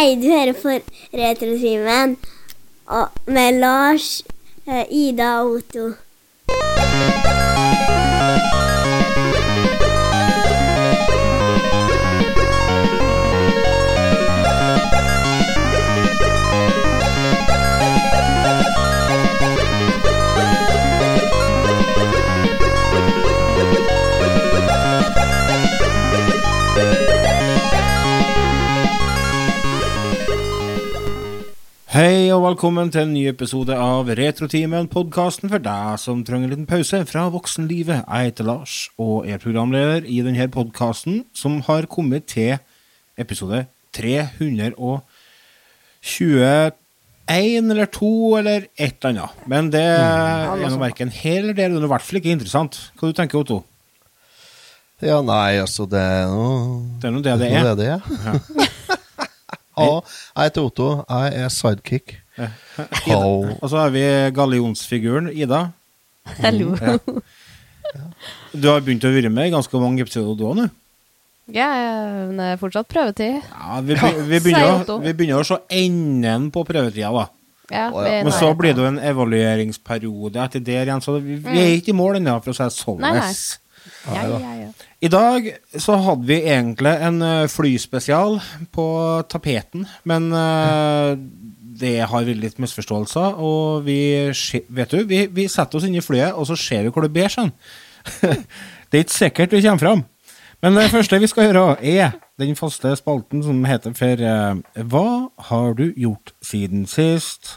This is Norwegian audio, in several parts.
Hei, du hører på Retrotimen med Lars, eh, Ida og Otto. Hei og velkommen til en ny episode av Retrotimen, podkasten for deg som trenger en liten pause fra voksenlivet. Jeg heter Lars og er programleder i denne podkasten, som har kommet til episode 321 eller 2 eller et eller annet. Men det er nå verken hel eller del, det er i hvert fall ikke interessant. Hva du tenker Otto? Ja, nei, altså, det er noe Det er nå det det Det er. er det, ja. Ja, jeg heter Otto. Jeg er sidekick. How? Og så har vi gallionsfiguren Ida. Hallo. Ja. Du har begynt å være med i ganske mange episoder du òg nå? Ja, men det er fortsatt prøvetid. Ja, vi, be- vi, begynner, å- vi begynner å se enden på prøvetida, da. Ja, vi Men så blir det jo en evalueringsperiode etter der igjen, så vi, vi er ikke i mål ennå, for å si det sånn. Ja, ja, ja. I dag så hadde vi egentlig en eh, flyspesial på tapeten, men uh, det har vært litt misforståelser, og vi, vet du, vi, vi setter oss inn i flyet, og så ser vi hvor det ber sånn. det er ikke sikkert vi kommer fram. Men det første vi skal gjøre, er den faste spalten som heter for uh, Hva har du gjort siden sist?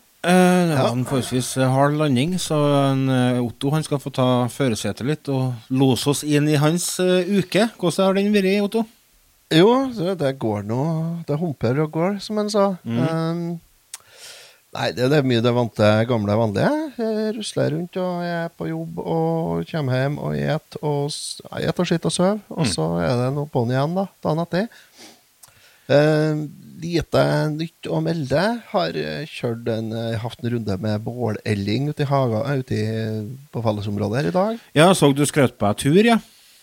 Eh, det var en forholdsvis eh, hard landing, så en, eh, Otto han skal få ta førersetet litt og lose oss inn i hans uke. Hvordan har den vært, Otto? Jo, det, går nå Det humper og går, som han sa. Um, nei, det, det er mye det vante, gamle, vanlige. Jeg rusler rundt og jeg er på jobb og kommer hjem og et og et og skitt og sover. Og så er det noe på'n igjen, da, dagen etter. Um, lite nytt å melde. Har eh, kjørt en, haft hatt en runde med bålelling ute i haga, eh, ute i, på fellesområdet her i dag. Ja, så du skrøt på deg tur, ja.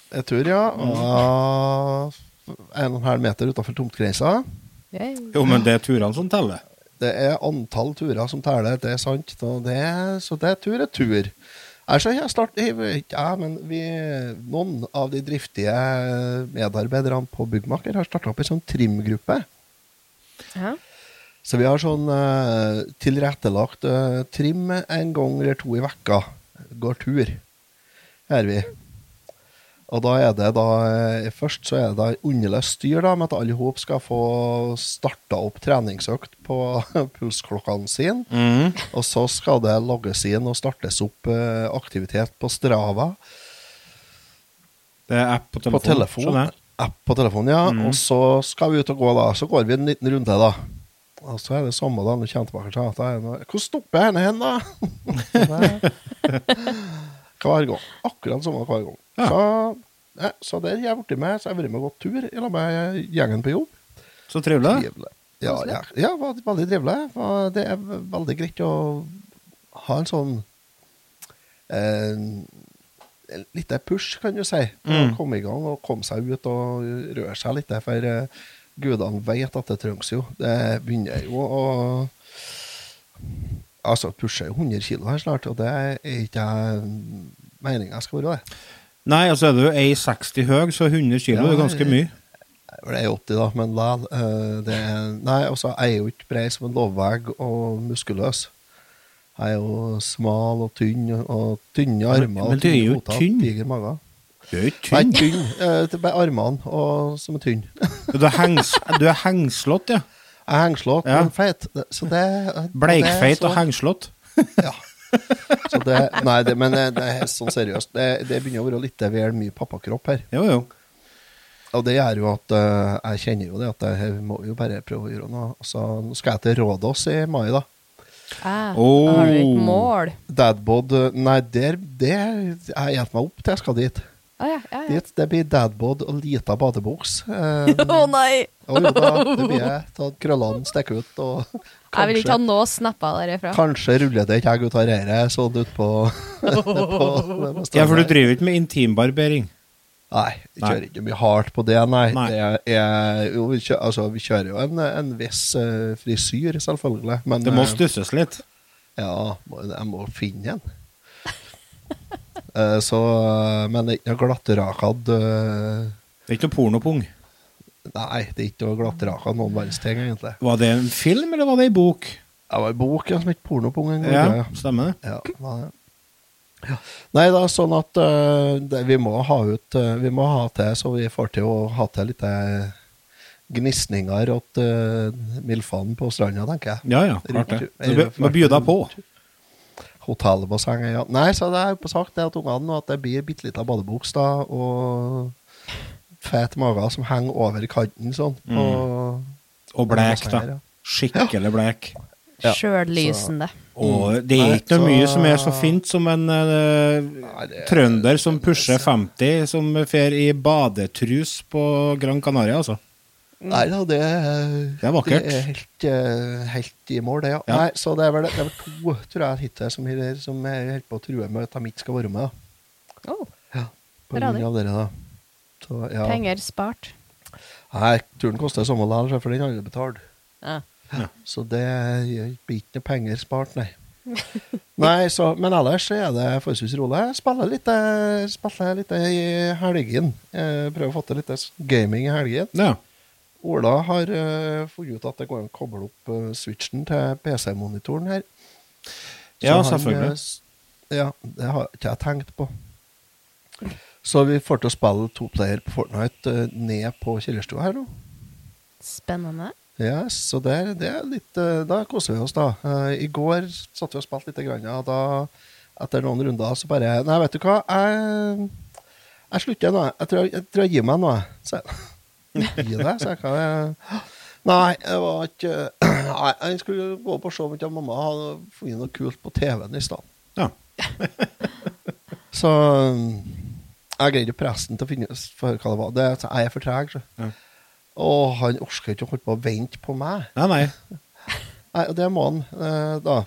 En tur, ja. Og en og en halv meter utafor tomtgrensa. Yay. Jo, men det er turene som teller. Det er antall turer som teller, det er sant. Og det, så det er tur er tur. Altså, jeg start, jeg ja, men vi, Noen av de driftige medarbeiderne på Byggmaker har starta opp en sånn trimgruppe. Ja. Så vi har sånn uh, tilrettelagt uh, trim en gang eller to i vekka. Går tur. Her vi. Og da er det da eh, Først så er det da underløst styr da, med at alle hop skal få starta opp treningsøkt på pulsklokkene sine. Mm. Og så skal det logges inn og startes opp uh, aktivitet på Strava. Det er app på telefon. På telefon. Jeg. App på telefonen, ja. Mm. Og så skal vi ut og gå, da. Så går vi en liten runde, da. Og så er det samme da, når vi kommer tilbake til at det er noe Hvor stopper henne hen, da? Hver gang. Akkurat samme hver gang. Ja. Så, ja, så der har jeg blitt med. Så jeg har vært med og gått tur i lag med gjengen på jobb. Så trivelig. Trivelig. Ja, ja, ja var veldig trivelig. Det er veldig greit å ha en sånn eh, lite push, kan du si. Mm. Komme i gang og komme seg ut og røre seg litt. For uh, gudene vet at det trengs jo. Det begynner jo å Altså, pusher 100 kilo her snart, og det er ikke meninga skal være det. Nei, altså er du 1,60 høy, så 100 kilo Ja, er ganske mye. Det er 80, da, men likevel. Uh, Nei, altså, jeg er jo ikke brei som en lovvegg og muskuløs. Jeg er jo smal og tynn, og tynne armer men og du er tynne foter, tynn. Diger mage. Du er jo Nei, tynn. tynn. eh, er armene og, som er tynn. Du er, hengs, du er hengslått, ja. Jeg er hengslått, Ja. men feit. Så det og det Bleikfeit og hengslått. Ja. Så det, nei, det, men det, det er sånn seriøst. Det, det begynner å være litt vel mye pappakropp her. Jo, jo. Og det gjør jo at eh, jeg kjenner jo det at jeg må jo bare prøve å gjøre noe. Så nå skal jeg til Rådås i mai, da. Ah, Oh. Har du et mål. Dadbod eh, Nei, der, det Jeg gjetter meg opp til jeg skal dit. Ah, ja, ja, ja. dit. Det blir dadbod og lita badebuks. Um, oh, nei! og jo da, det blir jeg. Ta krøllene stikker ut, og Jeg vil ikke ha kanskje, noe snapper derifra. kanskje ruller det ikke jeg ut av reiret sånn ut på, på Ja, for du driver ikke med intimbarbering. Nei, vi kjører ikke mye hardt på det, nei. Nei. Det er, jo, vi, kjører, altså, vi kjører jo en, en viss uh, frisyr, selvfølgelig. Men Det må eh, stusses litt. Ja, må, jeg må finne en. uh, så Men det er ikke noe glattrakad. Uh, Det er ikke noe pornopung. Nei, det er ikke noe glattrakad noen verdens ting, egentlig. Var det en film, eller var det ei bok? Det var en bok ja, som het Pornopung en gang. Ja, Ja. stemmer det. Ja, det var det. Ja. Nei da, sånn at uh, det, vi må ha ut uh, Vi må ha til så vi får til å ha til litt eh, gnisninger åt uh, milfene på stranda, tenker jeg. Ja, ja, klart det. Vi Må by deg på. Hotellbassenget, ja. Nei, så det er på sagt det at ungene at det blir bitte lita badebuks da, og fet mage som henger over kanten sånn. Mm. Og, Og blek, da. Skikkelig blek. Ja, Sjøllysende. Og det er ikke noe mye som er så fint som en uh, trønder som pusher 50, som fer i badetrus på Gran Canaria, altså. Nei da, det, Det er vakkert. Det er helt, eh, helt i mål, det, ja. Ja. Nei, så det er vel, det er vel to, tror jeg, hittil som, som er helt på å true med at de ikke skal være med. da. Oh, Ja, på grunn av dere, da. Så, ja. penger spart. Nei, turen koster samme likevel, for den har jeg betalt. Ja. Så det blir ikke noe penger spart, nei. nei, så, men ellers så er det forholdsvis rolig. Jeg spiller litt, eh, spiller litt i helgen. Jeg prøver å få til litt gaming i helgen. Ja. Ola har uh, funnet ut at det går an å koble opp uh, switchen til PC-monitoren her. Så Ja, selvfølgelig. Han, s- ja, det har ikke jeg tenkt på. Så vi får til å spille toplayer på Fortnite eh, ned på kjellerstua her nå. Spennende. Yes, så det, det er litt eh, Da koser vi oss, da. Eh, I går satt vi og spilte litt, grann, og da etter noen runder så bare Nei, vet du hva, jeg, jeg slutter nå. jeg. Tror jeg, jeg, tror jeg gir meg nå, jeg. Gi deg, sa jeg. Hva Nei, det var ikke Nei, jeg skulle gå opp og se om ikke mamma hadde funnet noe kult på TV-en i stedet. Ja. Så jeg greide å presse den til å finne ut hva det var. Det, jeg er for treg, så. Ja. Og han orker ikke å holde på å vente på meg. Nei, nei. Nei, og det må han, eh, da.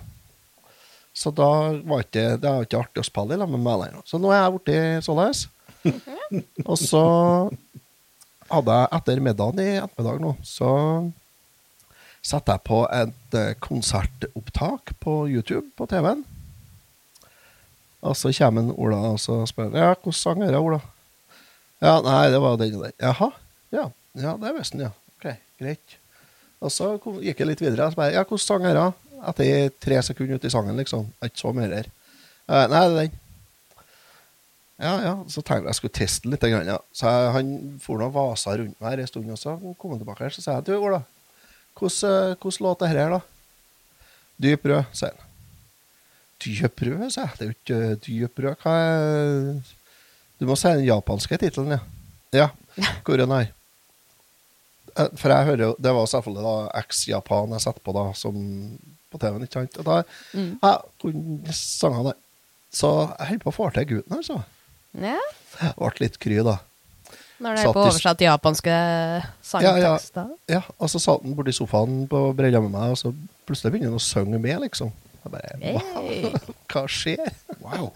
Så da var ikke, det var ikke artig å spille i lag med meg lenger. Så nå er jeg blitt således. og så hadde jeg etter middagen i ettermiddag nå, så satte jeg på et eh, konsertopptak på YouTube på TV-en. Og så kommer en Ola og så spør ja, hvordan sang er det, Ola? Ja, nei, det var den og den. Jaha, ja, det visste han, ja. Ok, greit. Og så kom, gikk jeg litt videre. Og så bare, ja, hvilken sang er det? Etter tre sekunder ute i sangen, liksom. Ikke så mye her. Uh, nei, det er den. Ja, ja. Så tenkte jeg jeg skulle teste den litt. Grann, ja. Så jeg, han for noe vasa rundt meg her en stund, og så kom han tilbake her. Så sa jeg, du, Ola, hvordan, hvordan låt dette her, da? Dyp rød, sier han. Dyp rød, sa jeg. Det er jo ikke eh, dyp rød. Hva er Du må si den japanske tittelen, ja. Ja. Hvor er den her? Eh, For jeg hører jo Det var selvfølgelig da eks-Japan jeg satte på da som på TV-en, ikke sant? Og da Mm. jeg kunne sangene der. Så jeg holdt på å få til gutten, altså. Ja, Jeg Ble litt kry, da. når det er på oversatt japanske Ja, ja. Ja, Og så satt han borti sofaen på brella med meg, og så plutselig begynner han å synge med, liksom. Jeg bare wow, Hey. Hva skjer? Wow.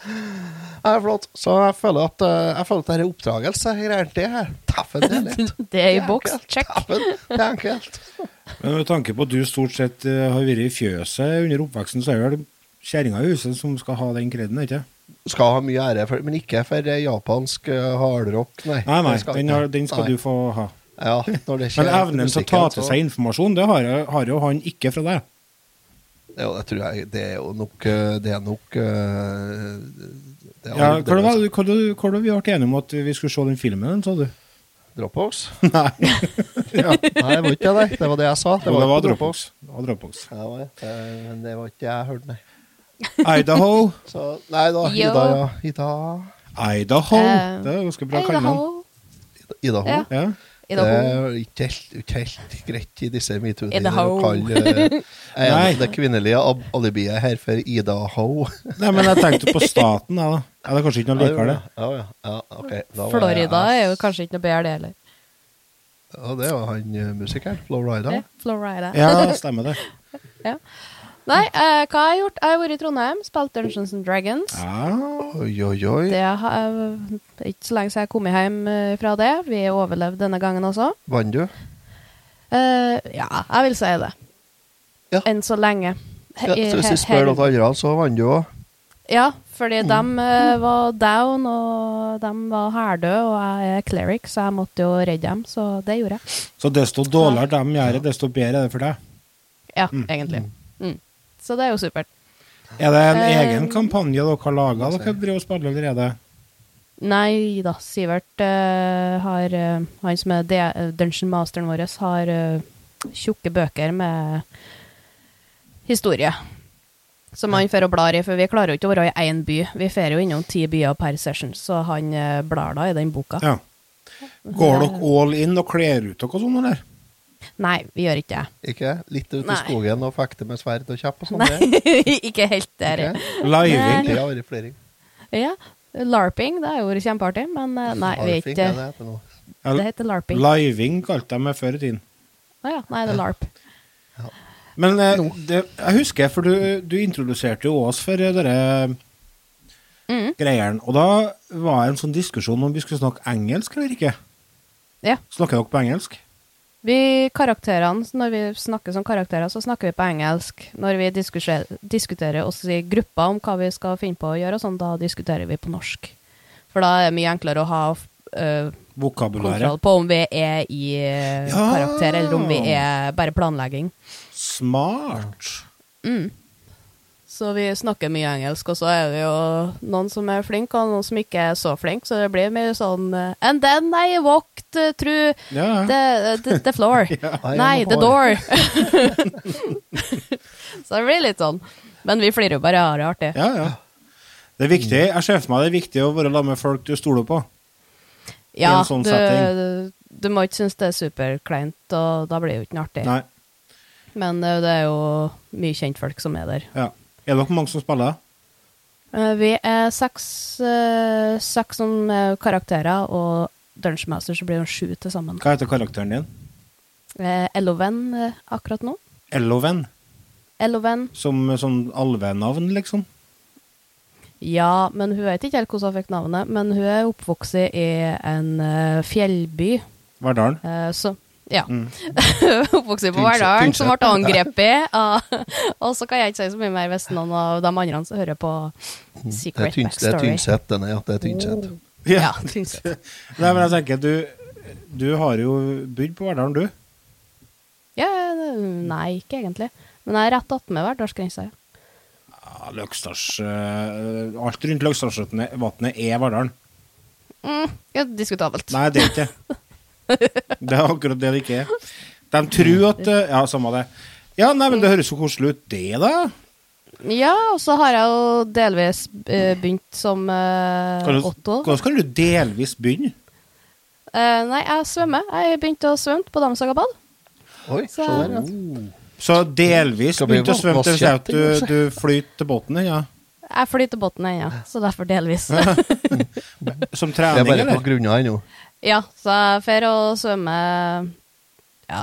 Det er flott. Så jeg føler at eh, Jeg føler at det er oppdragelse. Greier det her. Taffen, det er lett. Det er i boks. Check. Taffen, det er enkelt. Men med tanke på at du stort sett eh, har vært i fjøset under oppveksten, så er det vel kjerringa i huset som skal ha den kreden, ikke Skal ha mye ære, for, men ikke for eh, japansk hardrock, nei. Nei, nei, skal den, har, den skal Nei. du få ha. Ja, når det Men evnen til å ta til seg informasjon, det har, jo- har jo han ikke fra deg. Ja, det tror jeg Det er jo nok eh, Det er nok eh, det er Ja, hva var det hva var det- hva var vi ble enige om at vi skulle se den filmen, sa du? Dropbox? Nei, Ja. Nei, det var ikke det. Det var det jeg sa. det var, ikke Dropbox. Det var Dropbox. Ja, det var. Eh, Men det var ikke jeg hørte, nei. Idaho. Så, nei da. Ida, ja. Ida. Idaho. Uh, Det er ganske bra kallenavn. Idaho. Idaho. Ja. Ja. I Det det er ikke helt, ikke helt greit i disse metoo-tider å kalle eh, Nei. det kvinnelige alibiet her for Ida Ho. Nei, men jeg tenkte på staten, jeg, da. Ja, det er kanskje ikke noe likere, det. Ja, ja, ja, ok. Da var Florida jeg- er jo kanskje ikke noe bedre, det heller. Ja, det var han eh, musikeren. Florida. Ja, Florida. Ja, stemmer det. Nei, eh, hva har jeg gjort? Jeg har vært i Trondheim, spilt Dungeons and Dragons. Ah, Oi, oi, oi. Det har er ikke så lenge siden jeg kom hjem eh, fra det. Vi overlevde denne gangen også. Vant du? Eh, ja, jeg vil si det. Ja. Enn så lenge. Ja, så hvis vi spør noen andre, så vant du òg. Ja, fordi de var down, og de var hærdøde, og jeg er cleric, så jeg måtte jo redde dem, så det gjorde jeg. Så desto dårligere de gjør det, desto bedre er det for deg. Ja, egentlig. Mm. Så det er jo supert. Er det en Eh, egen kampanje dere har laga? Dere driver og spiller allerede? Nei da, Sivert uh, har uh, Han som er de- dungeon masteren vår, har tjukke bøker med historie. Som han får og blar i, for vi klarer jo ikke å være i én by. Vi får jo innom ti byer per session, så han blar da i den boka. Ja. Går dere all in og kler ut dere og sånn, eller? Nei, vi gjør ikke det. Ikke? Litt ut i Nei. skogen og fekte med sverd og kjepp og sånn. Nei, ikke helt der. Ikke? Living? Det har vært flere. Ja, LARPing, det har jo vært kjempeartig, men eh, nei, vi er ikke er det heter. Det heter LARPing. Living kalte de meg før i tiden. Å ja, nei, det er LARP. Men eh, det, jeg husker, for du, du introduserte jo oss for eh, dere Mm. greiene. Og da var det en sånn diskusjon om vi skulle snakke engelsk eller ikke. Ja. Snakker dere på engelsk? Vi karakterene, Når vi snakker som karakterer, så snakker vi på engelsk. Når vi diskuterer, oss i grupper om hva vi skal finne på å gjøre, og sånn, da diskuterer vi på norsk. For da er det mye enklere å ha uh, kontroll på om vi er i øh, Ja. karakter, eller om vi er bare planlegging. Smart. Mm. Så vi snakker mye engelsk, og så er det jo noen som er flinke, og noen som ikke er så flinke, så det blir mye sånn uh, And then I walked through ja. the, the, the floor. I Nei, the door. så det blir litt sånn. Men vi flirer jo bare av det artig. Ja, ja. Det er viktig. Jeg ser for meg det er viktig å være sammen med folk du stoler på. Ja, en sånn du, setting. du må ikke synes det er superkleint, og da blir det jo ikke noe artig. Nei. Men uh, det er jo mye kjentfolk som er der. Ja. Er det nok mange som spiller? Eh, vi er seks, eh, seks som er karakterer, og Dungeon Master så blir det sju til sammen. Hva heter karakteren din? Eloven eh, akkurat nå. Elloven? Eloven. Som sånn alvenavn, liksom? Ja, men hun vet ikke helt hvordan hun fikk navnet. Men hun er oppvokst i en fjellby. Verdalen? eh, så ja. Mm. oppvokst på Verdalen, som ble angrepet. og så kan jeg ikke si så mye mer hvis noen av de andre som hører på Det er, Secret tyns, det er Backstory. Tynset, denne. Ja, det er Tynset. Ja, Tynset. Nei, men jeg tenker, du, du har jo bydd på Verdalen, du. Ja, nei, ikke egentlig. Men jeg er rett attmed Verdalsgrensa. Ja. Ja, Løgstars eh, Alt rundt Løgstarsvatnet er Verdalen. Mm, det er diskutabelt. Nei, det er ikke det. Det er akkurat det det ikke er. De tror at eh, Ja, samme det. Ja, nei, men det høres jo koselig ut, det, da. Ja, og så har jeg jo delvis eh, begynt som uh, Otto. Hvordan kan du delvis begynne? Eh, nei, jeg svømmer. Jeg begynte å svømme på Damsagabad. Oi, se Så- der, ja. Så delvis Skal vi begynte å svømme, det vil si at du, du flyter til båten din, ja. Jeg flyter båten ennå, så derfor delvis. Som Det er trening, bare på eller? grunna ennå. Ja, så jeg drar å svømme Ja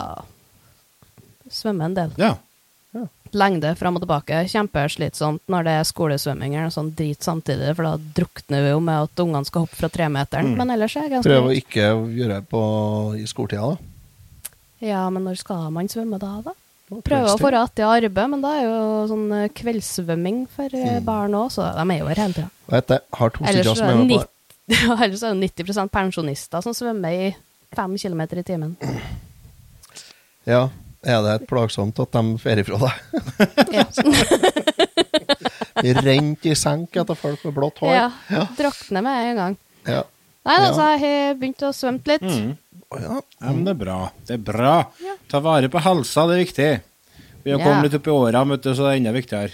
Svømme en del. Ja. Lengde fram og tilbake. Kjempeslitsomt når det er skolesvømming eller sånt drit samtidig, for da drukner vi jo med at ungene skal hoppe fra tremeteren. Mm. Men ellers er det ganske Prøv å ikke gjøre det på, i skoletida, da. Ja, men når skal man svømme da, da? Prøver å få igjen i arbeid, men da er jo sånn eh, kveldssvømming for eh, Mm. barn òg, så de er jo her hele tida. Vet du, har to Ellers stykker som er det med på nitt- ja, ellers er det 90% pensjonister som svømmer i fem kilometer i timen. Ja, er det et plagsomt at de drar ifra deg? Ja. Rent i senk etter folk med blått hår? ja. Ja. Drakner med en gang. Ja. Nei altså, Ja. jeg har begynt å svømme litt. Mm. Ja. ja, men det er bra. Det er bra. Ja. Ta vare på helsa, det er viktig. Vi har Ja. kommet litt opp i åra, så det er enda viktigere.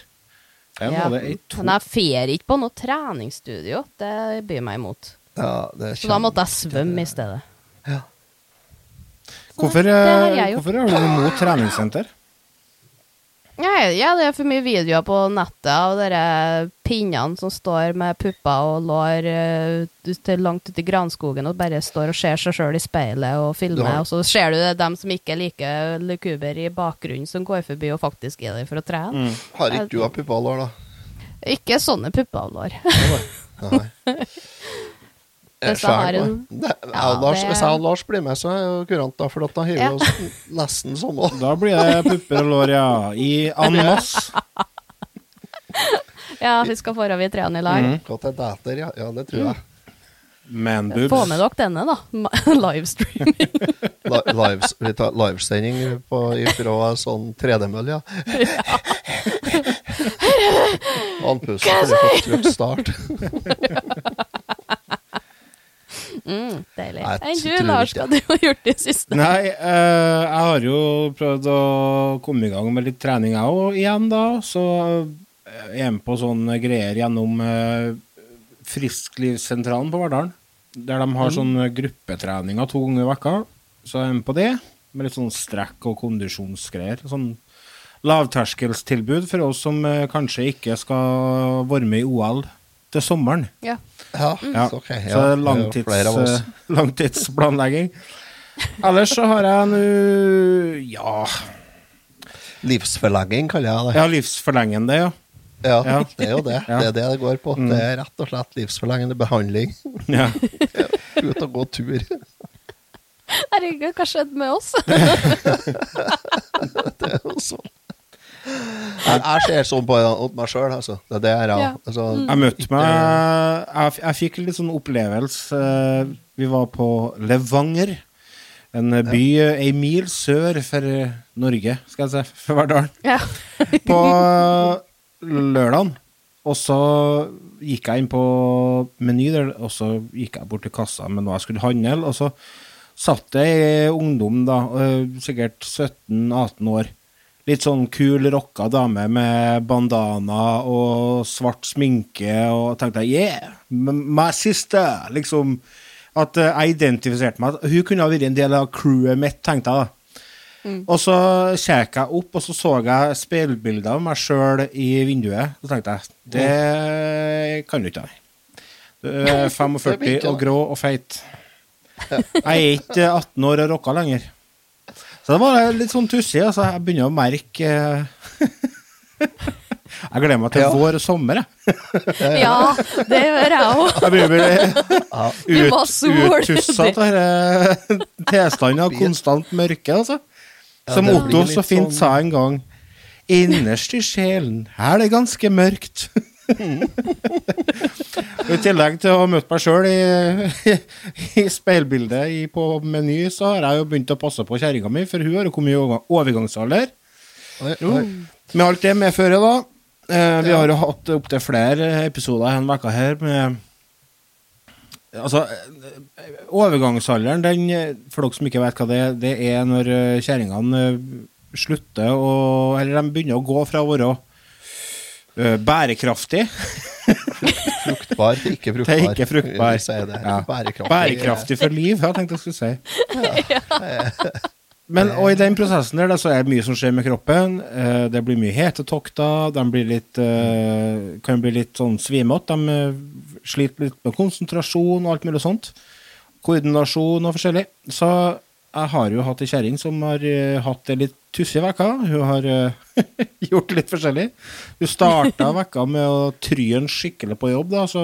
Det Ja. hadde ei to Men jeg fer ikke på noe treningsstudio. Det byr meg imot. ja det Så da måtte jeg svømme i stedet. Hvorfor, det har eh, jeg hvorfor er du imot treningssenter? Ja, ja, det er for mye videoer på nettet av dere pinnene som står med pupper og lår uh, langt ute i granskogen og bare står og ser seg sjøl i speilet og filmer, har- og så ser du det dem som ikke liker lukuber i bakgrunnen, som går forbi og faktisk er der for å trene. Mm. Har ikke du hatt lår, da? Ikke sånne pupper og lår. Nei. Hvis jeg har en- Ja, Lars, det- Hvis jeg og Lars blir med, så er jo kurant, da, for da hiver vi Ja. oss nesten sånn òg. Da blir det pupper og lår, ja. I en masse. Ja, vi skal få vi treene i lag. Mm. Til dater, ja. ja, det tror jeg. Man boobs. Få med dere denne, da. Livestreaming. Li- Lives, vi tar livesending på, fra sånn 3D-møll, ja. Andpusten for å få start. Mm, deilig. Enn du, Lars, hva du har gjort i det siste? Nei, eh, jeg har jo prøvd å komme i gang med litt trening jeg òg igjen, da. Så jeg er med på sånne greier gjennom uh, Frisklivssentralen på Verdalen. Der de har sånn gruppetreninger to ganger i vekka. Så jeg er med på det. Med litt sånn strekk og kondisjonsgreier. Sånn lavterskelstilbud for oss som eh, kanskje ikke skal være med i OL til sommeren. Ja. Ja, Ja, ok. så Ja, jo langtids, eh, langtidsplanlegging. Ellers så har jeg nå ja, Livsforlenging, kaller jeg det. ja, livsforlengende, ja. Ja, Ja. det er jo det. Ja. Det er det det går på. Mm. Det er rett og slett livsforlengende behandling. ja. Ut og gå tur. Herregud, hva skjedde med oss? Det er jo sånn. Jeg, jeg ser sånn på meg sjøl, altså. Det er det jeg gjør. Ja. Altså, Jeg møtte meg jeg, jeg fikk litt sånn opplevelse. eh, Vi var på Levanger. En by eh, ei mil sør for eh, Norge, skal jeg si, for Verdalen. ja. På lørdagen. Og så gikk jeg inn på Meny, og så gikk jeg bort til kassa med noe jeg skulle handle. Og så satt det ei ungdom, da, sikkert 17-18 år. Litt sånn kul, rocka dame med bandana og svart sminke, og tenkte yeah, my sister! Liksom at eh, jeg identifiserte meg. Hun kunne ha vært en del av crewet mitt, tenkte jeg da. Og så kjekk jeg opp, og så så jeg speilbilder av meg sjøl i vinduet. Så tenkte jeg det kan du ikke ha. Du er 45 og grå og feit. Jeg er ikke 18 år og rocka lenger. Så det var litt sånn tussig. Altså, jeg begynner å merke Jeg gleder meg til Ja. vår og sommer, jeg. ja, det gjør jeg òg. Jeg begynner å bli Vi ut, må ha sol. uttussa av denne tilstanden av konstant mørke, altså. Som Otto så fint sånn- sa en gang. Innerst i sjelen er det ganske mørkt. I tillegg til å ha møtt meg sjøl i, i speilbildet i, på Meny, så har jeg jo begynt å passe på kjerringa mi, for hun har jo kommet i overgang- overgangsalder. Med alt det medfører, da. Eh, vi har jo hatt opptil flere episoder denne veka her med Altså, eh, overgangsalderen, den, for dere som ikke vet hva det er, det er når eh, kjerringene slutter å Eller de begynner å gå fra å være bærekraftig Fruktbar til ikke fruktbar. til ikke fruktbar. Ja. Bærekraftig. Bærekraftig for liv, jeg tenkte jeg skulle si. Men, og i den prosessen der så er det mye som skjer med kroppen. Eh, det blir mye hetetokter. De blir litt, eh, kan bli litt sånn svimete. De eh, sliter litt med konsentrasjon og alt mulig sånt. Koordinasjon og forskjellig. Så jeg har jo hatt ei kjerring som har hatt det litt tussig vekka. Hun har eh, gjort litt forskjellig. Hun starta vekka med å tryne skikkelig på jobb. da, så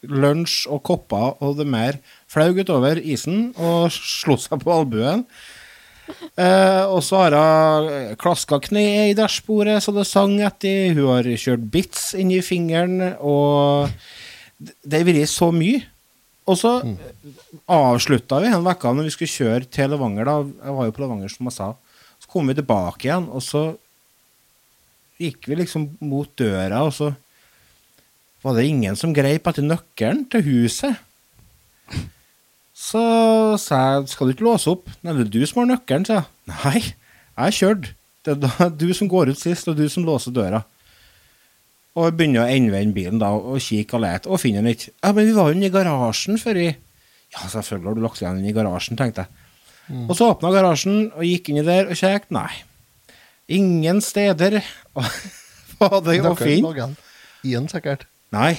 lunsj og kopper og det mer flaug utover isen og slo seg på albuen. Eh, og så har hun klaska kneet i dashbordet så det sang etter. Hun har kjørt bits inn i fingeren, og det det har vært så mye. Og så mm. avslutta vi en uke når vi skulle kjøre til Levanger. da, Jeg var jo på Levanger, som jeg sa. Kom vi tilbake igjen, og så gikk vi liksom mot døra, og så var det ingen som greip etter nøkkelen til huset. Så sa jeg, skal du ikke låse opp? Nei, det er du som har nøkkelen, sa jeg. Nei, jeg har kjørt. Det er du som går ut sist, og du som låser døra. Og jeg begynner å endevende bilen da, og kikke og lete, og finner den ikke. Ja, men vi var jo inne i garasjen før i Ja, selvfølgelig har du lagt igjen den i garasjen, tenkte jeg. Og så åpna garasjen og gikk inni der og kjekk. Nei. Ingen steder var det å Dere finne. Igjen, sikkert. Nei.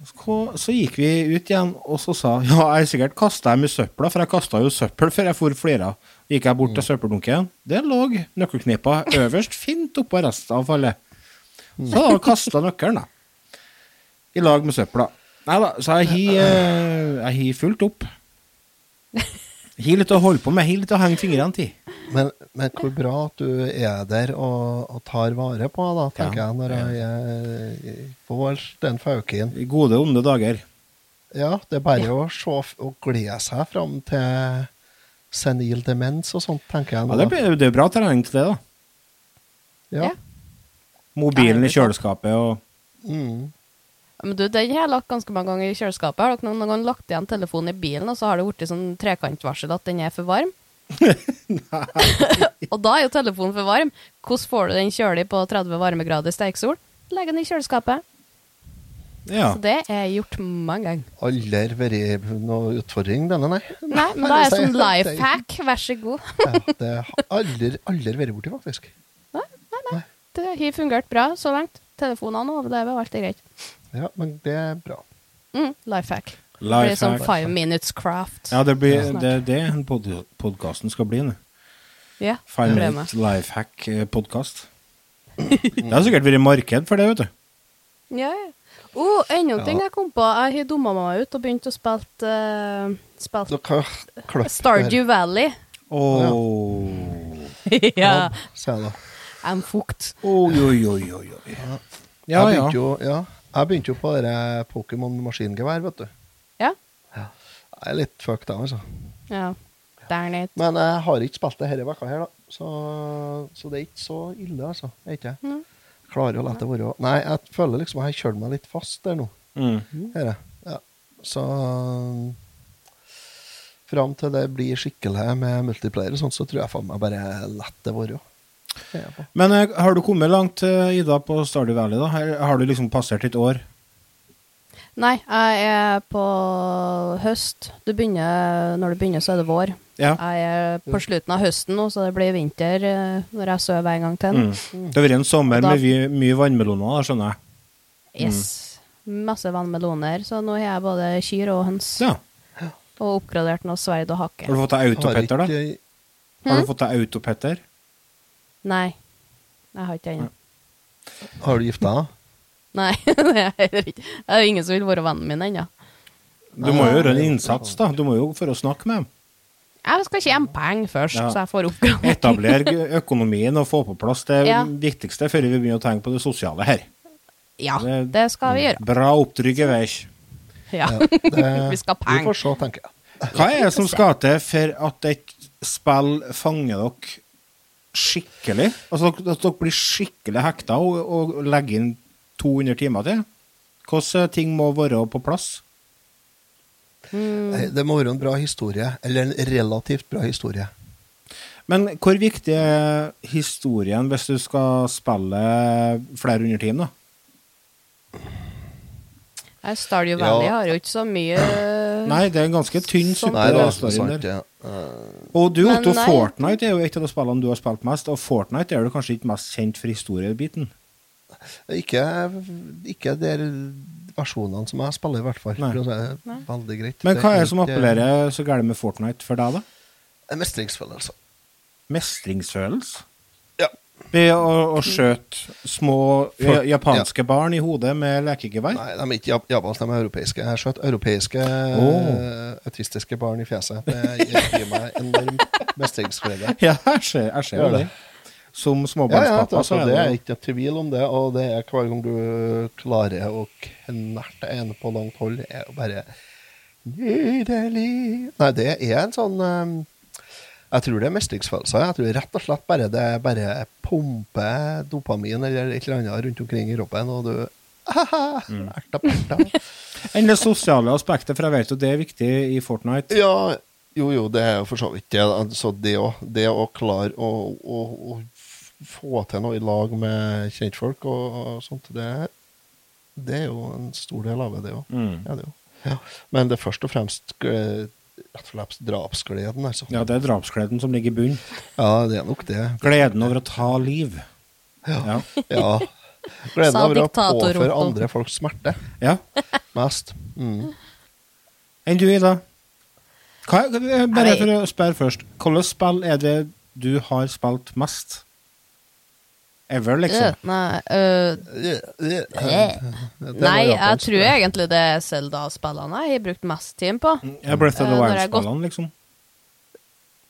Så, gikk vi ut igjen, og så sa Ja, jeg sikkert kasta dem i søpla, for jeg kasta jo søppel før jeg for flira. Gikk jeg bort til søppeldunken. Der lå nøkkelknippa øverst, fint oppå resten av fallet. Så da kasta nøkkelen, da. I lag med søpla. Nei da, så eh, jeg har fulgt opp. Har litt å holde på med, har litt å henge fingrene til. Men, men hvor bra at du er der og, og tar vare på, da, tenker Ja. jeg, når jeg er får den fauken. I gode onde dager. Ja, det er bare å se og glede seg fram til senil demens og sånt, tenker jeg. Ja, det, blir- det er bra trening til det, da. ja. Ja. Mobilen i kjøleskapet og Mm. Men du, den har jeg lagt ganske mange ganger i kjøleskapet. Har dere noen gang lagt igjen telefonen i bilen, og så har det blitt sånn trekantvarsel at den er for varm? og da er jo telefonen for varm. Hvordan får du den kjølig på 30 varmegrader steksol? Legg den i kjøleskapet. Ja. Så det er gjort mange ganger. Aldri vært noe utfordring, denne, nei. Nei, men da er det sånn life hack. Vær så god. Ja, det har aldri, aldri vært borti, faktisk. Det har fungert bra så langt. Telefonene overlever, og alt er greit. Ja, men det er bra. Mm, life hack. Det blir Life sånn five minutes craft. Ja, det blir det, er det pod podkasten skal bli nå. Ja, Five minutes Life Hack-podkast. Det har sikkert vært marked for det, vet du. Ja, ja. Oh, enda en Ja. ting jeg kom på. Jeg har dumma meg ut og begynt å spille uh, spilt Stardew Valley. Oh. ja. ja. I'm fucked. Oi, oi, oi, oi, Ja, Ja, jeg begynte jo, ja, jeg begynte jo på Pokémon maskingevær, vet du. Ja. Jeg er litt fucked, av, altså. Ja. Darn it. Men jeg har ikke spilt det denne uka her, da. Så, så det er ikke så ille, altså. Jeg er ikke Mm. Klarer å la det være Nei, jeg føler liksom jeg har kjørt meg litt fast der nå. Mm. Her, ja. Så Fram til det blir skikkelig med multiplayer og sånt, så tror jeg faen meg bare lar det være. Men eh, har du kommet langt, eh, Ida, på Stardew Valley? da? Har du liksom passert et år? Nei, jeg er på høst. Du begynner, når du begynner, så er det vår. Ja. Jeg er på slutten av høsten nå, så det blir vinter eh, når jeg sover en gang til. Mm. Det har vært en sommer da- med mye, vannmeloner, da, skjønner jeg. Yes. Masse vannmeloner, så nå har jeg både kyr og høns. Ja. Og oppgradert noe sverd og hake. Har du fått deg autopetter, da? Har Hm? du fått deg autopetter? Nei. Jeg har ikke det ennå. Har du gifta deg? Nei, det er heller ikke. Det er jo ingen som vil være vennen min ennå. Du må jo gjøre en innsats, da. Du må jo for å snakke med dem. Jeg skal tjene penger først, Ja. så jeg får oppgradering. Etablere økonomien og få på plass det Ja. viktigste før vi begynner å tenke på det sosiale her. Ja, Det- det skal vi gjøre. Bra opptrykk i vei. Ja. Det, Vi skal ha Vi får se, tenker jeg. Hva er det som skal til for at et spill fanger dere skikkelig? Altså at dere blir skikkelig hekta og, og legger inn 200 timer til? Hvilke ting må være på plass? Mm. Eh, Det må være en bra historie, eller en relativt bra historie. Men hvor viktig er historien hvis du skal spille flere hundre timer, da? Stardew Valley Ja. har jo ikke så mye Nei, det er en ganske tynn suppe. Nei, det sant, ja. Og du, Men Otto, nei. Fortnite er jo et av de spillene du har spilt mest, og Fortnite er du kanskje ikke mest kjent for historiebiten. Ikke, ikke de versjonene som jeg spiller, i hvert fall. Veldig greit. Men hva er det som appellerer så galt med Fortnite for deg, da? Mestringsfølelse. Mestringsfølelse? Ved å, å skjøte små For- ja- japanske barn i hodet med lekegevær? Nei, de er ikke jap- japanske, de er europeiske. Jeg har skjøtt europeiske oh. autistiske barn i fjeset. Det gir meg enorm mestringsglede. Ja, jeg ser, jeg ser det. Som Som Ja, ja, småbarnspappa er så det er er ikke tvil om det, og det er hver gang du klarer å knerte en på langt hold, det er jo bare nydelig. Nei, det er en sånn um, Jeg tror det er mestringsfølelser. Jeg tror rett og slett bare det bare pumper dopamin eller et eller annet rundt omkring i kroppen, og du Mm. Erta. Enn det sosiale aspektet, for jeg vet jo det er viktig i Fortnite. Ja, jo, jo, det er jo for så vidt det. Altså, det, å, det å klare å, å, å få til noe i lag med kjentfolk og, og sånt, det, det er jo en stor del av det, det òg. Mm. Ja, det er jo. Ja. Men det er først og fremst eh, rett og slett drapsgleden, altså. Ja, det er drapsgleden som ligger i bunnen. Ja, det er nok det. Gleden over å ta liv. Ja. Ja. Gleden over å påføre andre folk smerte ja. mest. Mm. Enn du, Ida? Hva, bare for å spørre først. Hvilket spill er det du har spilt mest? Ever, liksom? Nei, øh, Det var nei, jeg tror egentlig det er Zelda-spillene jeg har brukt mest tid på. Ja, Breath of the Eh, Wild-spillene, liksom?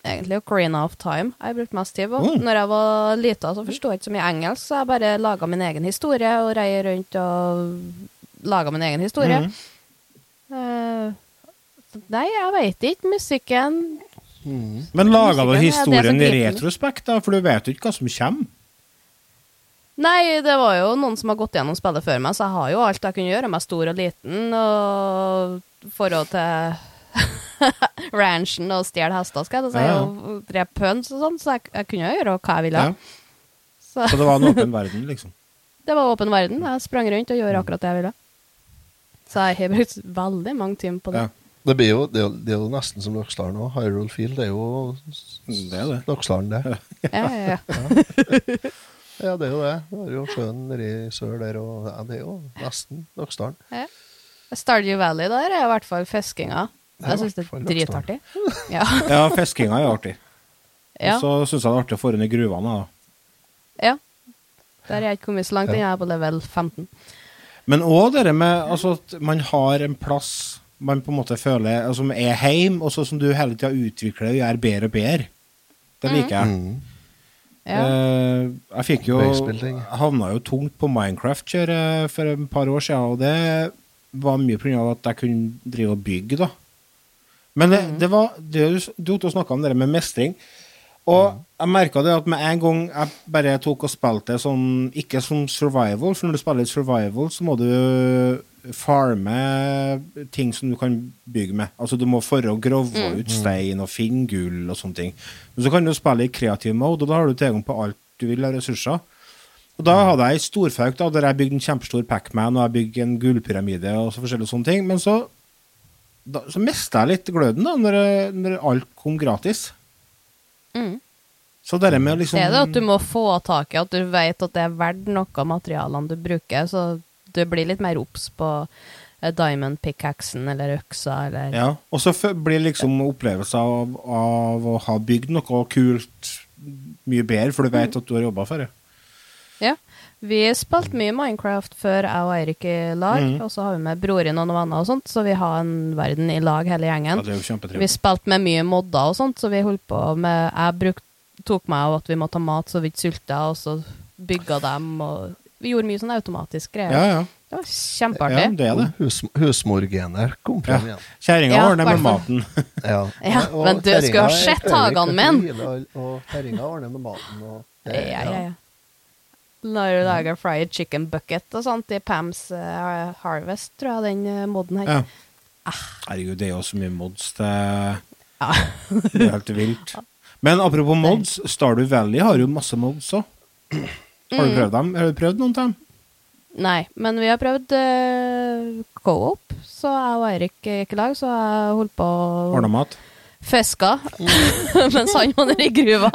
Egentlig Ocarina of Time jeg har brukt mest tid på. Mm. Når jeg var lita, så forsto jeg ikke så mye engelsk, så jeg bare laga min egen historie og rei rundt og laga min egen historie. Mm. Eh, nei, jeg veit ikke. Musikken Mm. Men laga du historien i retrospekt, da? For du vet jo ikke hva som kommer. Nei, det var jo noen som har gått gjennom spillet før meg, så jeg har jo alt jeg kunne gjøre med stor og liten, og forhold til ranchen og stjele hester, skal jeg si, Ja, ja. og drepe høns og sånn, så jeg, jeg kunne jo gjøre hva jeg ville. Ja. Så Så det var en åpen verden, liksom. det var åpen verden. Jeg sprang rundt og gjorde akkurat det jeg ville. Så jeg har brukt veldig mange timer på det. Ja. Det, blir jo, det, er jo, det er jo nesten som Loksdalen nå. Hyrule Field det er jo Det er det. Loksdalen, det. Ja, ja, ja. Ja, det er jo det. Det har jo sjøen nedi sør der, og ja, det er jo nesten Loksdalen. Stardew Valley der er i hvert fall fiskinga. Jeg syns det er dritartig. Ja. Ja, fiskinga er artig. ja. Og så syns jeg det er artig å få inn i gruvene. da. ja. Der er jeg ikke kommet så langt, jeg er på level 15. Men òg det med altså, at man har en plass man på en måte føler altså, som er heim, og så som du hele tida utvikler og gjør bedre og bedre. Det liker jeg. Mm. Ja. Eh, jeg fikk jo havna jo tungt på Minecraft-kjøret for et par år siden, og det var mye pga. at jeg kunne drive og bygge, da. Men det, det var det, Du du snakka om det med mestring. Og jeg merka det at med en gang jeg bare tok og spilte sånn Ikke som survival, for når du spiller survival, så må du farme ting som du kan bygge med. Altså Du må for å grove ut stein og finne gull og sånne ting. Men så kan du spille i kreativ mode, og da har du tilgang på alt du vil av ressurser. Og da hadde jeg storfauk da, der jeg bygde en kjempestor Pacman og jeg bygde en gullpyramide og så forskjellige sånne ting. Men så, da, så mista jeg litt gløden da, når, når alt kom gratis. Mm. Så det med å liksom Det er det at du må få tak i at du vet at det er verdt noe av materialene du bruker, så du blir litt mer obs på eh, diamond pickaxen eller øksa eller Ja, og så blir liksom opplevelsen av, av å ha bygd noe kult mye bedre, for du vet at du har jobba for det. Ja. Vi spilte mye Minecraft før jeg og Eirik i lag, mm. og så har vi med broren og noen venner og sånt, så vi har en verden i lag hele Ja, gjengen. det er jo Vi spilte med mye modder og sånt, så vi holdt på med Jeg bruk, tok meg av at vi måtte ha mat så vi ikke sulta, og så bygga dem, og vi gjorde mye sånn automatisk greier. Ja, ja. Det var ja, kjempeartig. det er det. Hus, husmorgener kom frem igjen. Kjerringa Ja, ordner med maten. Ja, Ja, men du skulle ha sett hagene min. Og, kjerringa ordner med maten. Og, Ja, ja, ja. Når du lager fried chicken bucket og sånt i Pams uh, Harvest, tror jeg den moden her. Ja. Ah. Herregud, det er jo så mye mods. Det, Ja. det er helt vilt. Men apropos mods, Stardew Valley har jo masse mods òg. Har du Mm. prøvd dem? Har du prøvd noen av dem? Nei, men vi har prøvd uh, co-op, så jeg og Eirik gikk i lag, så jeg holdt på å Ordna mat? fiske mens han var nede i gruva.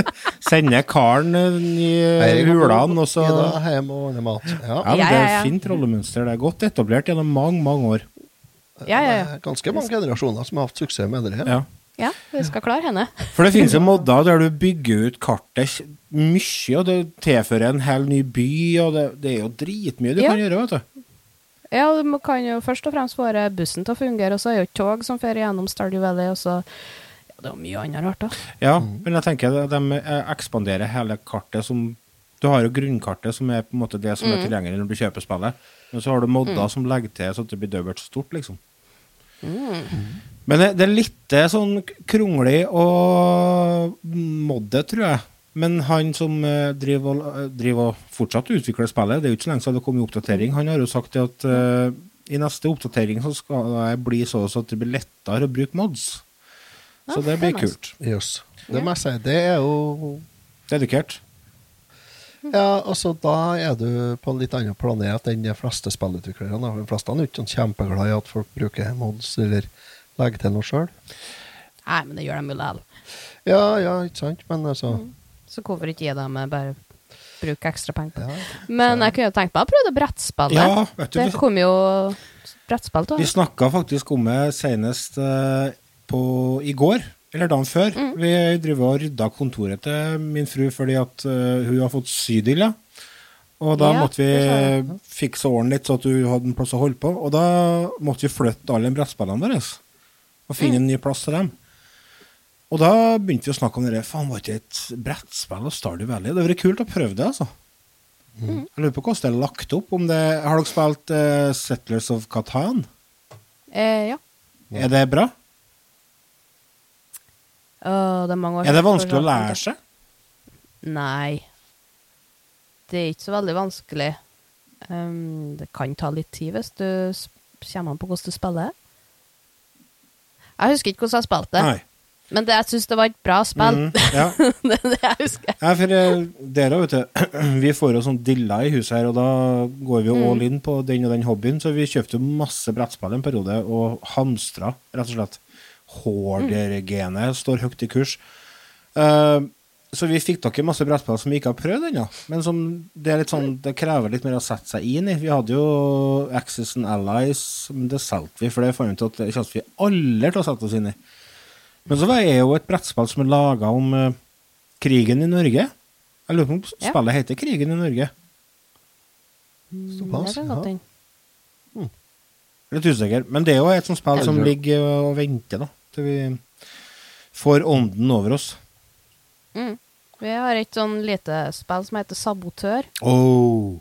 Sender karen i Eirik hulene, og så hjem og ordne mat. Ja. Ja, men Det er ja. et fint rollemønster. Det er godt etablert gjennom mange, mange år. Ja, ja, ja. Det er ganske mange generasjoner som har hatt suksess med det. Ja. Ja, vi skal klare henne. For det finnes jo modder der du bygger ut kartet mye, og det tilfører en hel ny by, og det, det er jo dritmye du Ja. kan gjøre, vet du. Ja, du kan jo først og fremst få bussen til å fungere, og så er jo tog som fører gjennom Stardew Valley, og så ja, Det er jo mye annet rart, da. Ja, men jeg tenker at de eh, ekspanderer hele kartet som Du har jo grunnkartet, som er på en måte det som er Mm. tilgjengelig når du kjøper spillet. Men så har du modder som legger til så det blir dobbelt så stort, liksom. Mm. Men det, det er litt eh, sånn kronglig og modde, tror jeg. Men han som eh, driver, og- eh, driver og fortsatt utvikler spillet, det er jo ikke så lenge siden det kom i oppdatering, han har jo sagt det at uh, i neste oppdatering så skal det bli så at det blir lettere å bruke mods. Så det det blir er kult. Jøss. Det må jeg si. Det er jo Dedikert. Ja, altså da er du på en litt annen planet enn de fleste spillutviklerne. De fleste er ikke sånn kjempeglad i at folk bruker mods eller legge til noe sjøl. Nei, men det gjør de jo likevel. Ja, ja, ikke sant, men altså Så hvorfor ikke gi dem eh, bare bruke ekstra penger på det? ja. Men jeg kunne jo tenkt meg å prøve å brettspillet. Ja, vet du, det kom jo brettspill til Vi snakka faktisk om det senest eh, på, i går, eller dagen før. Mm. Vi driver og rydda kontoret til min fru fordi at eh, hun har fått sydilla. Og da Ja, måtte vi fikse åren litt, så at hun hadde en plass å holde på. Og da måtte vi flytte alle brettspillene våre og finne en ny plass til dem. Og da begynte vi å snakke om det. Faen, var ikke et brettspill og Stardew Valley? Det hadde vært kult å prøve det, altså. Mm. Jeg lurer på hvordan det er lagt opp. Om det, har dere spilt uh, Settlers of Catan? Eh, ja. Er det bra? Uh, det er Er det vanskelig å lære seg? Nei. Det er ikke så veldig vanskelig. Um, det kan ta litt tid hvis du kommer an på hvordan du spiller. Jeg husker ikke hvordan jeg spilte det, men det, jeg syns det var et bra spill. Mm, ja. det er det jeg husker. ja, for eh, dere, vet du, vi får jo sånn dilla i huset her, og da går vi jo Mm. all in på den og den hobbyen, så vi kjøpte jo masse brettspill en periode, og hamstra, rett og slett. Hoarder-genet står høyt i kurs. Eh, så vi fikk tak i masse brettspill som vi ikke har prøvd ennå, men som det er litt sånn, det krever litt mer å sette seg inn i. Vi hadde jo Axis and Allies, men det solgte vi, for det fant vi ut at det kommer vi aldri til å sette oss inn i. Men så er jo et brettspill som er laga om uh, krigen i Norge. Jeg lurer på om Ja. spillet heter Krigen i Norge. Såpass, det kan godt ja. hende. Litt usikker. Men det er jo et sånt spill som ligger og venter, da. Til vi får ånden over oss. Mm. Vi har et sånn lite spill som heter Sabotør. Oh.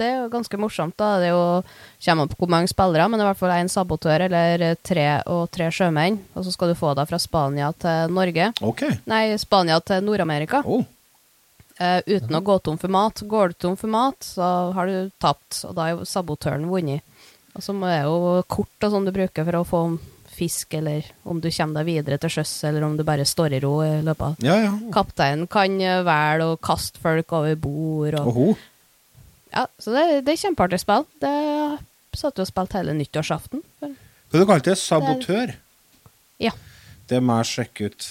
Det er jo ganske morsomt. da. Det er jo, kommer an på hvor mange spillere, men det er i hvert fall én sabotør eller tre og tre sjømenn. Og så skal du få deg fra Spania til Norge. Okay. Nei, Spania til Nord-Amerika. Oh. Uh, uten å gå tom for mat. Går du tom for mat, så har du tapt, og da er sabotøren vunnet. Og så er det jo kort og sånn du bruker for å få fisk, eller om du kommer deg videre til sjøs, eller om du bare står i ro i løpet av Ja, ja. Kapteinen kan eh, velge å kaste folk over bord. Og, Oho. ja, så det, det er kjempeartig spill. Det satt vi og spilte hele nyttårsaften. Hva du kalte det? Sabotør? ja. Det må jeg sjekke ut.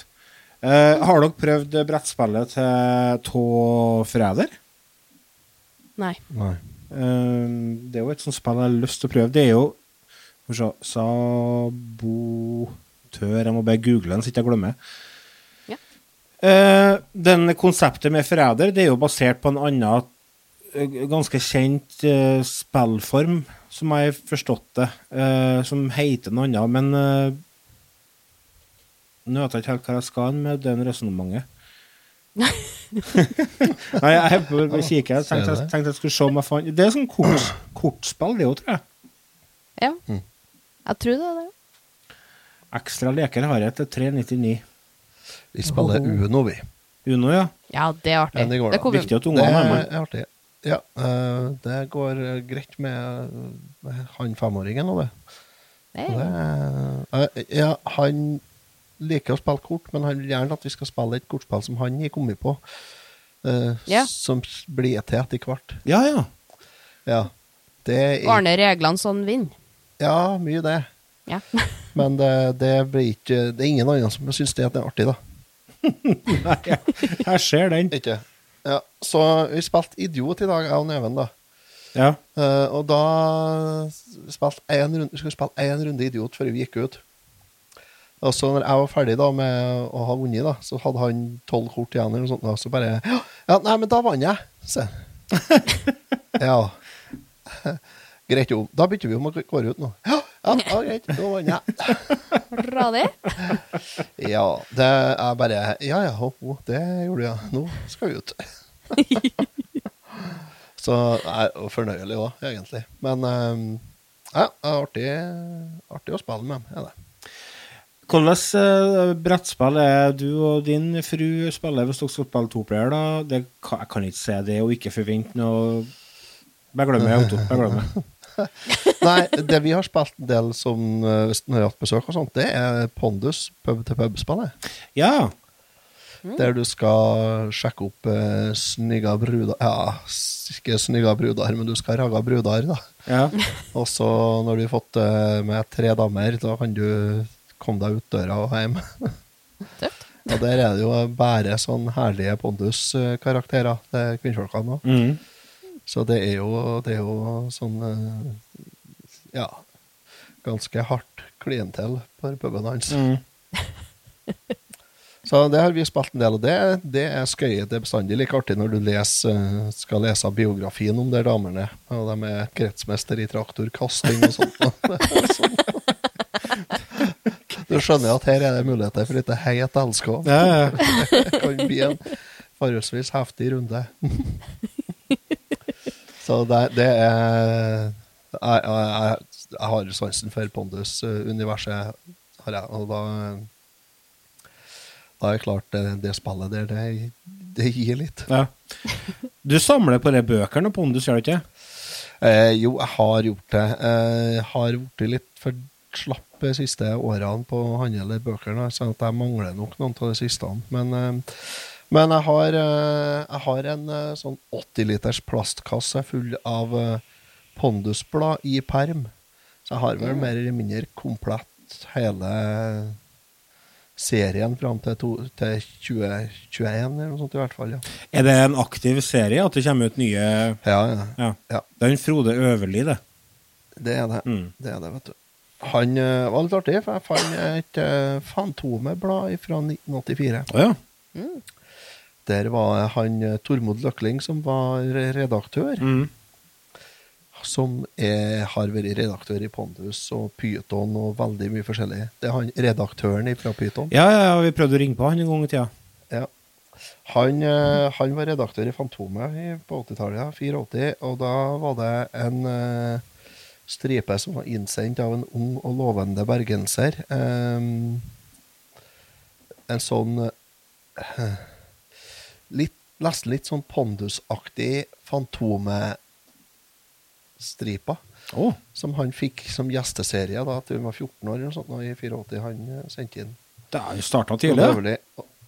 Eh, har dere prøvd brettspillet til Tå Fræder? Nei. Nei. Eh, det er jo et sånt spill jeg har lyst til å prøve. Det er jo Skal vi se Sabotør Jeg må bare google den, så ikke jeg glemmer. Ja. Eh, den konseptet med forræder det er jo basert på en annen eh, ganske kjent eh, spillform, som jeg har forstått det, eh, som heter noe annet, men eh, Nå vet jeg ikke helt hva jeg skal med den resonnementet. Nei, jeg er på å kikke. Jeg tenkte, jeg tenkte jeg skulle se om jeg fant Det er sånn kort, kortspill, det òg, tror jeg. Ja. Mm. Jeg tror det er det. Ekstra leker har jeg til 399. Vi spiller Uno, vi. Uno, ja. Ja, det er artig. Ja, det går det Viktig at Det ungene er med. er artig. Ja, eh, det går eh, greit med, med han femåringen og det. det eh, ja, han liker å spille kort, men han vil gjerne at vi skal spille et kortspill som han har kommet på. Uh, Ja. Som blir til etter hvert. Ja, ja. Ja. Det er, Ordner reglene sånn vinner. Ja, mye det. Ja. Men det, det blir ikke Det er ingen andre som syns det er artig, da. Nei, jeg, jeg ser den. Ikke? Ja, så vi spilte Idiot i dag, jeg og Neven, da. Ja. Uh, og da spilte en runde, skulle vi spille én runde Idiot før vi gikk ut. Og så når jeg var ferdig da med å ha vunnet, da, så hadde han tolv kort igjen. eller noe sånt, da, så bare ja, nei, men da vant jeg, se. ja. Greit, jo. Da bytter vi om og går ut nå. Ja, ja, ja greit. Da vant jeg. Radig. Ja, det er bare Ja ja, ho, ho, det gjorde du, ja. Nå skal vi ut. Så jeg er fornøyelig òg, egentlig. Men eh, ja, det er artig, artig å spille med dem. Er det. Hvordan eh, brettspill er du og din fru spiller hvis dere skal spille toplayer? da? Det, jeg kan ikke se det og ikke forvente noe Bare glem det, Nei, det vi har spilt en del som eh, når vi har hatt besøk og sånt, det er Pondus pub-til-pub-spillet. Ja. Der du skal sjekke opp eh, snygga bruder Ja, ikke snygga bruder, men du skal ragga bruder, da. Ja. Og så, når du har fått eh, med tre damer, da kan du komme deg ut døra og hjem. Tøft. Og der er det jo bare sånn herlige Pondus-karakterer, det er kvinnfolkene òg. Mm. Så det er jo, det er jo sånn eh, Ja, ganske hardt klientel på puben hans. Mm. Så det har vi spilt en del og Det, det er skøye. Det er bestandig like artig når du leser, eh, skal lese biografien om de damene. Og de er kretsmester i traktorkasting og sånt. Du skjønner at her er det muligheter for litt heit ja. Det kan bli en forholdsvis heftig runde. Så det, det er jeg, jeg, jeg, har sansen for Pondus-universet, har jeg. Og da, da er det klart det, det spillet der, det, det gir litt. ja. Du samler på de bøkene Pondus, gjør du ikke? Eh, jo, jeg har gjort det. Eh, Jeg har blitt litt for slapp de siste årene på å handle bøkene, så jeg mangler nok noen av de siste. Men, eh, men jeg, har, eh, jeg har en eh, sånn 80 liters plastkasse full av eh, pondusblad i perm. Så jeg har vel mer eller mindre komplett hele serien fram til, to, til 2021, eller noe sånt i hvert fall. Ja, Er det en aktiv serie at det kommer ut nye ja, ja. Ja. ja Det er en Frode Øverli, det. det er det. Mm. Det er det, vet du. Han uh, var litt artig, for jeg fant et uh, Fantomeblad fra 1984. Oh, ja. Der var han eh, Tormod Løkling som var redaktør. Mm. Som er, har vært redaktør i Pondus og Pyton og veldig mye forskjellig. Det er han redaktøren fra Pyton. Ja, ja, ja, vi prøvde å ringe på han en gang i tida. Ja. Han, eh, han var redaktør i Fantomet på 80-tallet, ja, 84, og da var det en eh, stripe som var innsendt av en ung og lovende bergenser. Um, en sånn eh, litt, Nesten litt sånn pondusaktig Fantomestripa. Fantomet-stripa. Som han fikk som gjesteserie da til hun var 14 år eller noe sånt, i 84. Han eh, sendte inn. Det er jo starta tidlig.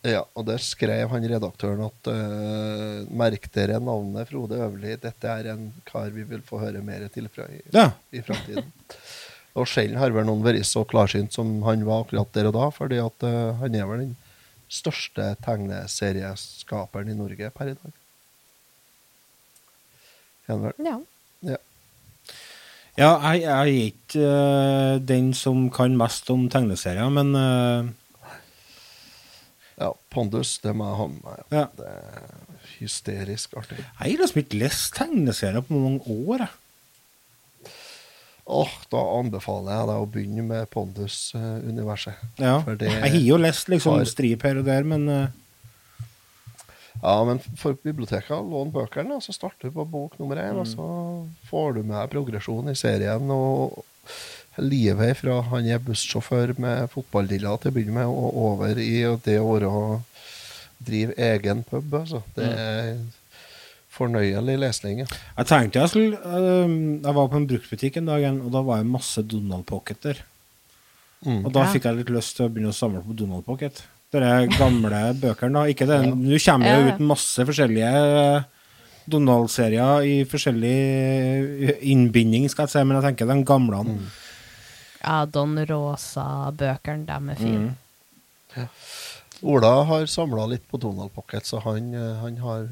Ja, og der skrev han redaktøren at uh, merk dere navnet Frode Øverli. Dette er en kar vi vil få høre mer til fra i, Ja. i framtiden. og sjelden har vel noen vært så klarsynt som han var akkurat der og da, fordi at uh, han er vel den største tegneserieskaperen i Norge per i dag. Henvel? Ja. Ja. Ja, jeg, jeg er ikke uh, den som kan mest om tegneserier, men uh... ja, Pondus, det må jeg ha med meg. Ja. Det er hysterisk artig. jeg har liksom ikke lest tegneserier på mange år. Jeg. Åh, da anbefaler jeg deg å begynne med Pondus-universet. Ja. Jeg har jo lest liksom har- strip her og der, men uh... Ja, men for biblioteket, lån bøkene, og så starter du på bok nummer én, og så får du med progresjon i serien, og livet fra han er bussjåfør med fotballdilla til å begynne med, og over i det året å drive egen pub, altså. Det er fornøyelig lesning, ja. jeg tenkte jeg skulle øh, Jeg var på en bruktbutikk en dag, og da var det masse Donald Pocket der. Mm. Og da Ja. fikk jeg litt lyst til å begynne å samle på Donald Pocket. De gamle bøkene, da. Ikke det, Ja. Nå kommer det Ja, jo ut masse forskjellige eh, Donald-serier i forskjellig eh, innbinding, skal jeg si, men jeg tenker den gamle. Mm. ja, Don Rosa-bøkene, dem er fine. Mm. Ola har samla litt på Donald Pocket, så han, eh, han har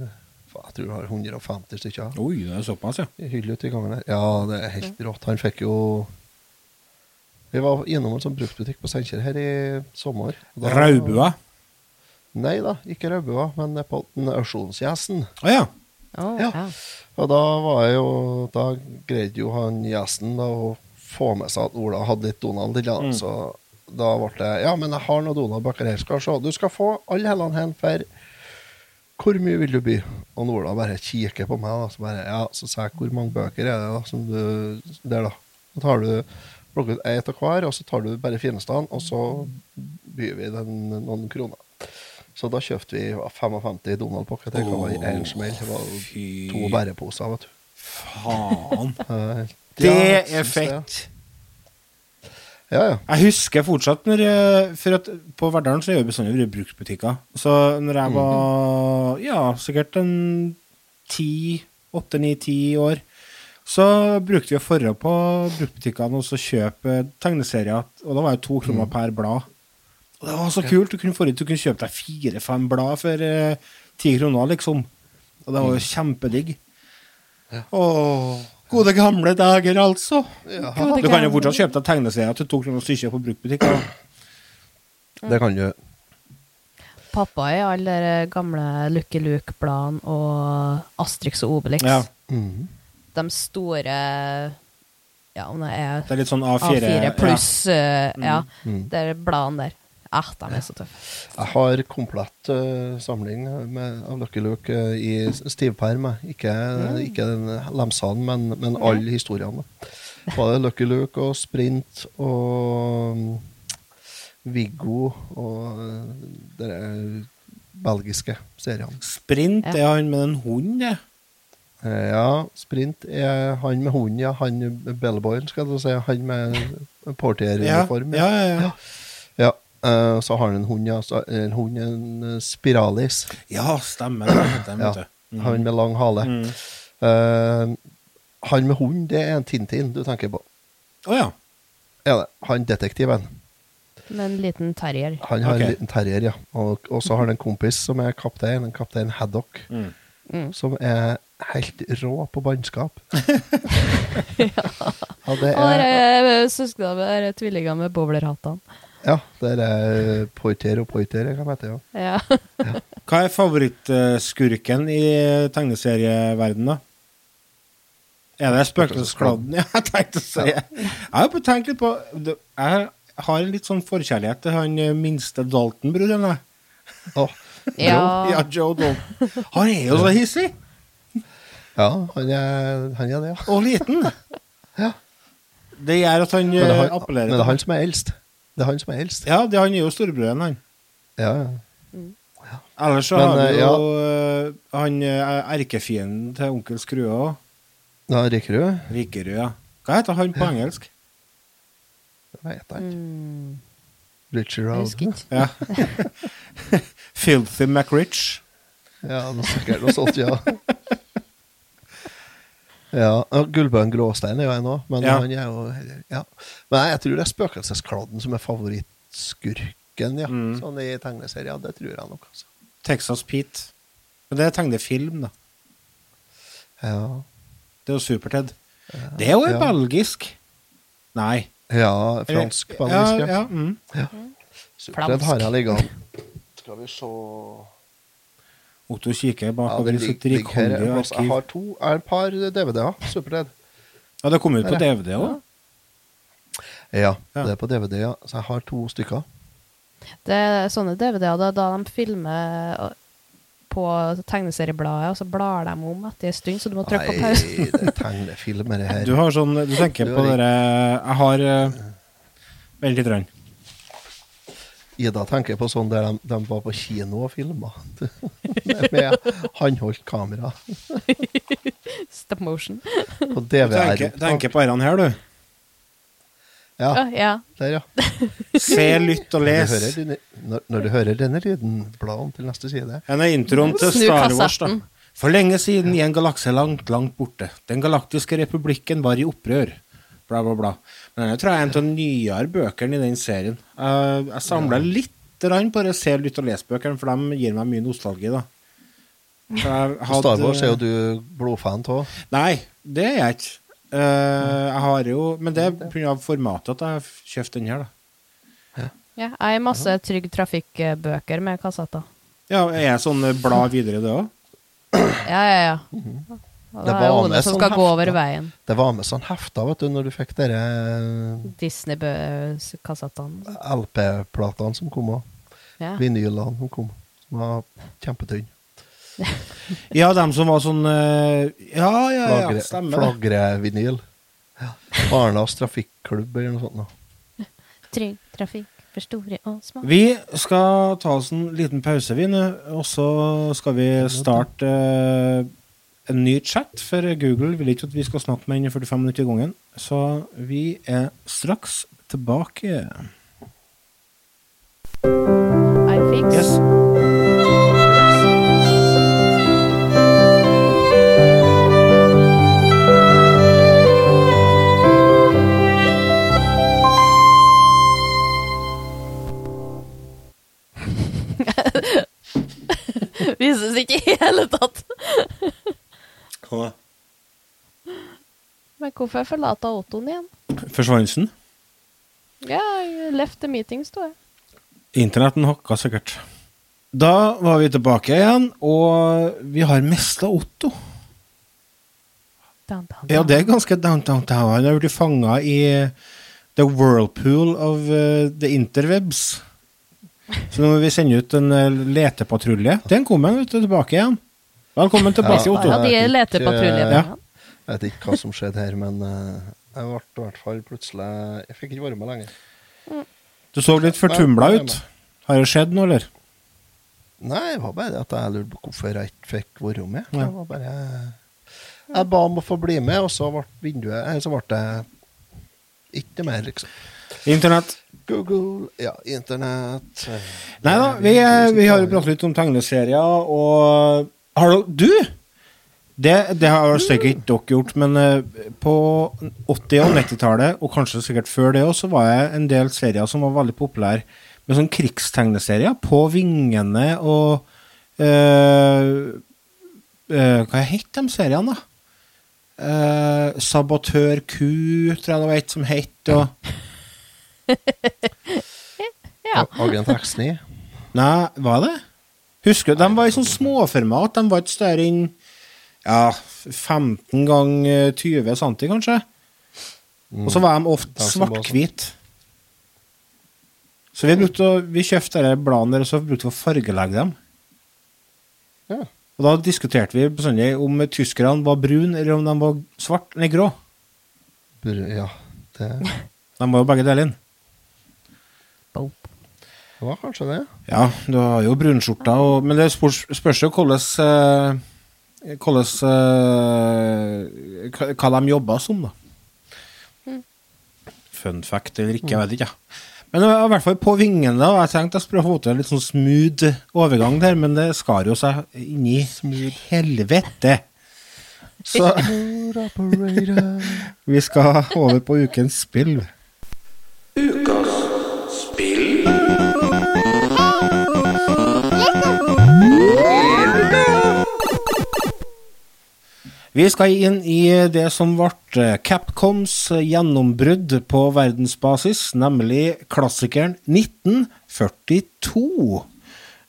jeg tror du har 150 stykker. Oi, det er såpass, ja. i ut i gangen her. Ja, det er helt rått. Han fikk jo Vi var innom en sånn bruktbutikk på Steinkjer her i sommer. Da- Raubua. Nei da, ikke Raubua, men på den Auksjonsgjesten. Å ja. Oh, Ja. ja. Og da var jeg jo Da greide jo han gjesten da å få med seg at Ola hadde litt Donald i land, Mm. Så da ble det Ja, men jeg har noe Donald Bakker her. Skal se. Du skal få alle hellene hen for hvor mye vil du by? Og Ola bare kikker på meg, da. Så bare Ja, så sa jeg hvor mange bøker er det da som du Der, da. Så tar du plukker ut ett av hver, og så tar du bare finestene, og så byr vi den noen kroner. Så da kjøpte vi 55 Donald Pocket. Det var én smell. Det var to bæreposer, vet du. faen. Det er fett. Ja, ja. Jeg husker fortsatt når jeg, For at på Verdalen så er jo bestandig bruktbutikker Så når jeg var ja, sikkert en ti, åtte, ni, ti år, så brukte vi å forre på bruktbutikkene og så kjøpe tegneserier. Og da var det to kroner per blad. Og det var så kult. Du kunne, få, du kunne kjøpe deg fire-fem blad for eh, ti kroner, liksom. Og det var jo kjempedigg. Åh, gode gamle dager, altså. Du kan jo fortsatt kjøpe deg tegneserier til to kroner stykket på bruktbutikker. Det kan du. Pappa i alle de gamle Lucky Luke-bladene og Astrix og Obelix. Ja, Mm. De store Ja, om det er det er litt sånn A4. A4 pluss eh, Ja, Mm. det er bladene der. Ah, de er så tøffe. Jeg har komplett uh, samling med, av Lucky Luke uh, i stivperm. Ikke, Ikke, ikke den lemsene, men, men alle historiene. Både Lucky Luke og Sprint og um, Viggo og uh, de belgiske seriene. Sprint er han med en hund, det. Eh, Ja, Sprint er han med hunden, ja. Han Bellboy, skal du si. Han med Ja, portieruniform. ja, ja. ja. ja. Eh, så har han en hund, ja. Så, en hund, en eh, Spiralis. ja stemmer det. Ja. mm. Han med lang hale. Mm. Uh, han med hund, det er en Tintin du tenker på. Å ja. Ja, det. Han detektiven. Med en liten terrier. Han har okay. en liten terrier, ja. Og så har han en kompis som er kaptein, en kaptein Haddock, Mm. Mm. som er helt rå på bannskap. ja, det er, er, søsknene med dere tvillingene med bowlerhattene. Ja, det er Poiter og Poiter, kan hete. Ja. Ja. Hva er favorittskurken i tegneserieverdenen, da? Er det Spøkelseskladden? Ja, jeg tenkte å si Jeg har tenkt litt på det- Jeg har en litt sånn forkjærlighet til han eh, minste Dalton-broderen. jeg. Åh, Ja. Ja, Joe Dalton. Han er jo så hissig! ja han, er, han er det, ja. Og liten. Ja. Det gjør at han Men det, er eh, han, appellerer men det er han som er eldst. Det er han som er eldst. Ja, det, han er jo storebroren, han. Ja, ja. Ellers så Men, har vi eh, jo ja. han eh, erkefienden til onkel Skrue òg. ja Rikerud, Rikerud, ja. Hva heter han på engelsk? det vet jeg ikke. Mm. Husker ikke. Ja. Filthy McRich. Ja, det er sikkert noe sånt, ja. Ja, Gullbøen Gråstein er jo en òg, men Ja. han er jo ja. Men jeg tror det er Spøkelseskladden som er favorittskurken, ja. Mm. Sånn i tegneserier. Det tror jeg nok, altså. Texas Pete. Men det er tegnefilm, da. Ja, Det er jo Super-Ted. Det er jo Ja. belgisk. Nei. ja fransk, belgisk, Ja, ja. ja, mm. Supertred har jeg liggende. Skal vi se Otto kikker ja, bakover det i sitt ligger- ligger her rikholdige en. Jeg har to, er et par DVD-er. Supertred. Ja, det kom ut på DVD òg. Ja, Ja. det er på DVD, ja. Så jeg har to stykker. Det er sånne DVD-er da, da de filmer uh, på tegneseriebladet, og så blar de om etter en stund, så du må trykke på pause. Nei, det er tegnefilmer, det her. Du har sånn Du tenker Du på dere Jeg har eh, Vent litt. Rann. Ida tenker på sånn der de, de var på kino og filma. Med håndholdt kamera. Stop motion. På Du tenker, tenker på denne her, du. Ja, Ja, ja. der, ja. Se, lytt og Når du, les. hører, denne- når, når du hører denne lyden, bla om til neste side. En er introen til Star Wars. da. For lenge siden i en galakse langt, langt borte. Den galaktiske republikken var i opprør. Bla, bla, bla. Men jeg tror jeg er en av de nyere bøkene i den serien. Eh, jeg samler litt grann på det Se, lytt og lese bøkene for de gir meg mye nostalgi, da. Hadde- Star Wars er jo du blodfan av. Nei, det er jeg ikke. Uh, jeg har jo Men det er pga. formatet at jeg har kjøpt den her, da. ja. Jeg har masse Trygg Trafikk-bøker med kassetter. Ja, Er jeg sånn eh, blad videre, det òg? Ja, ja, ja. Og Det det er med som sånn skal gå over veien. Det var med sånn hefter vet du, når du fikk dere Disney-kassettene. LP-platene som kom, òg. Ja. vinylene som kom. Som var kjempetynne. Ja, dem som var sånn eh, Ja, ja, ja, Flagre, stemmer Flagrevinyl. Ja. Barnas trafikklubb eller noe sånt. Da. Trygg trafikk for store og små. Vi skal ta oss en liten pause, vi nå, og så skal vi starte eh, en ny chat, for Google vil ikke at vi skal snakke med innen 45 minutter i gangen. Så vi er straks tilbake. I fix. Yes. Vises ikke i hele tatt. Men hvorfor forlata Ottoen igjen? Forsvant den? Ja, left the meeting, sto jeg. Internetten hakka sikkert. Da var vi tilbake igjen, og vi har mista Otto. Down, down, Ja, det er ganske down, down, down. Han har blitt fanga i the whirlpool of uh, the interwebs. Så nå må vi sende ut en uh, letepatrulje. Den kom han vet du, tilbake igjen. Velkommen tilbake, Ja, Otto. Ja, de er letepatrulje. Ja. Jeg vet ikke hva som skjedde her, men eh, jeg ble i hvert fall plutselig Jeg fikk ikke være med lenger. Du så litt fortumla ut. Har det skjedd noe, eller? Nei, det var bare det at jeg lurte på hvorfor jeg ikke fikk være med. Ja. Det var bare Jeg ba om å få bli med, og så ble vinduet eh, Så ble det ikke mer, liksom. Internett. Google, ja, internett eh, Nei da, vi, eh, vi har jo pratet litt om tegneserier, og Har du Du! Det, det har sikkert ikke dere gjort, men eh, på 80- og 90-tallet, og kanskje sikkert før det òg, så var jeg en del serier som var veldig populære, med sånn krigstegneserier på vingene og øh, øh, Hva het de seriene, da? Uh, Sabotør Q, tror jeg det var et som het, og Ja. Agent X9. Nei, var det? Husker du, De var i sånn småformat. De var ikke større enn ja, 15 ganger 20 cm, kanskje. Og så var de ofte sånn. svart-hvite. Så vi, brukte, å- vi kjøpte disse bladene og så brukte vi å fargelegge dem. Ja. Og da diskuterte vi bestandig om tyskerne var brune, eller om de var svart eller grå. Br- Ja, det, De var jo begge deler. Det var kanskje det. Ja, du har jo brunskjorta, og, men det spørs, spørs jo hvordan eh, Hvordan eh, hva, hva de jobber som, da. Fun fact eller ikke, jeg vet ikke. Men jeg var i hvert fall på vingene. og Jeg tenkte jeg skulle få til en litt sånn smooth overgang der, men det skar jo seg inni helvete. Så vi skal over på ukens spill. Vi skal inn i det som ble Capcoms gjennombrudd på verdensbasis, nemlig klassikeren 1942.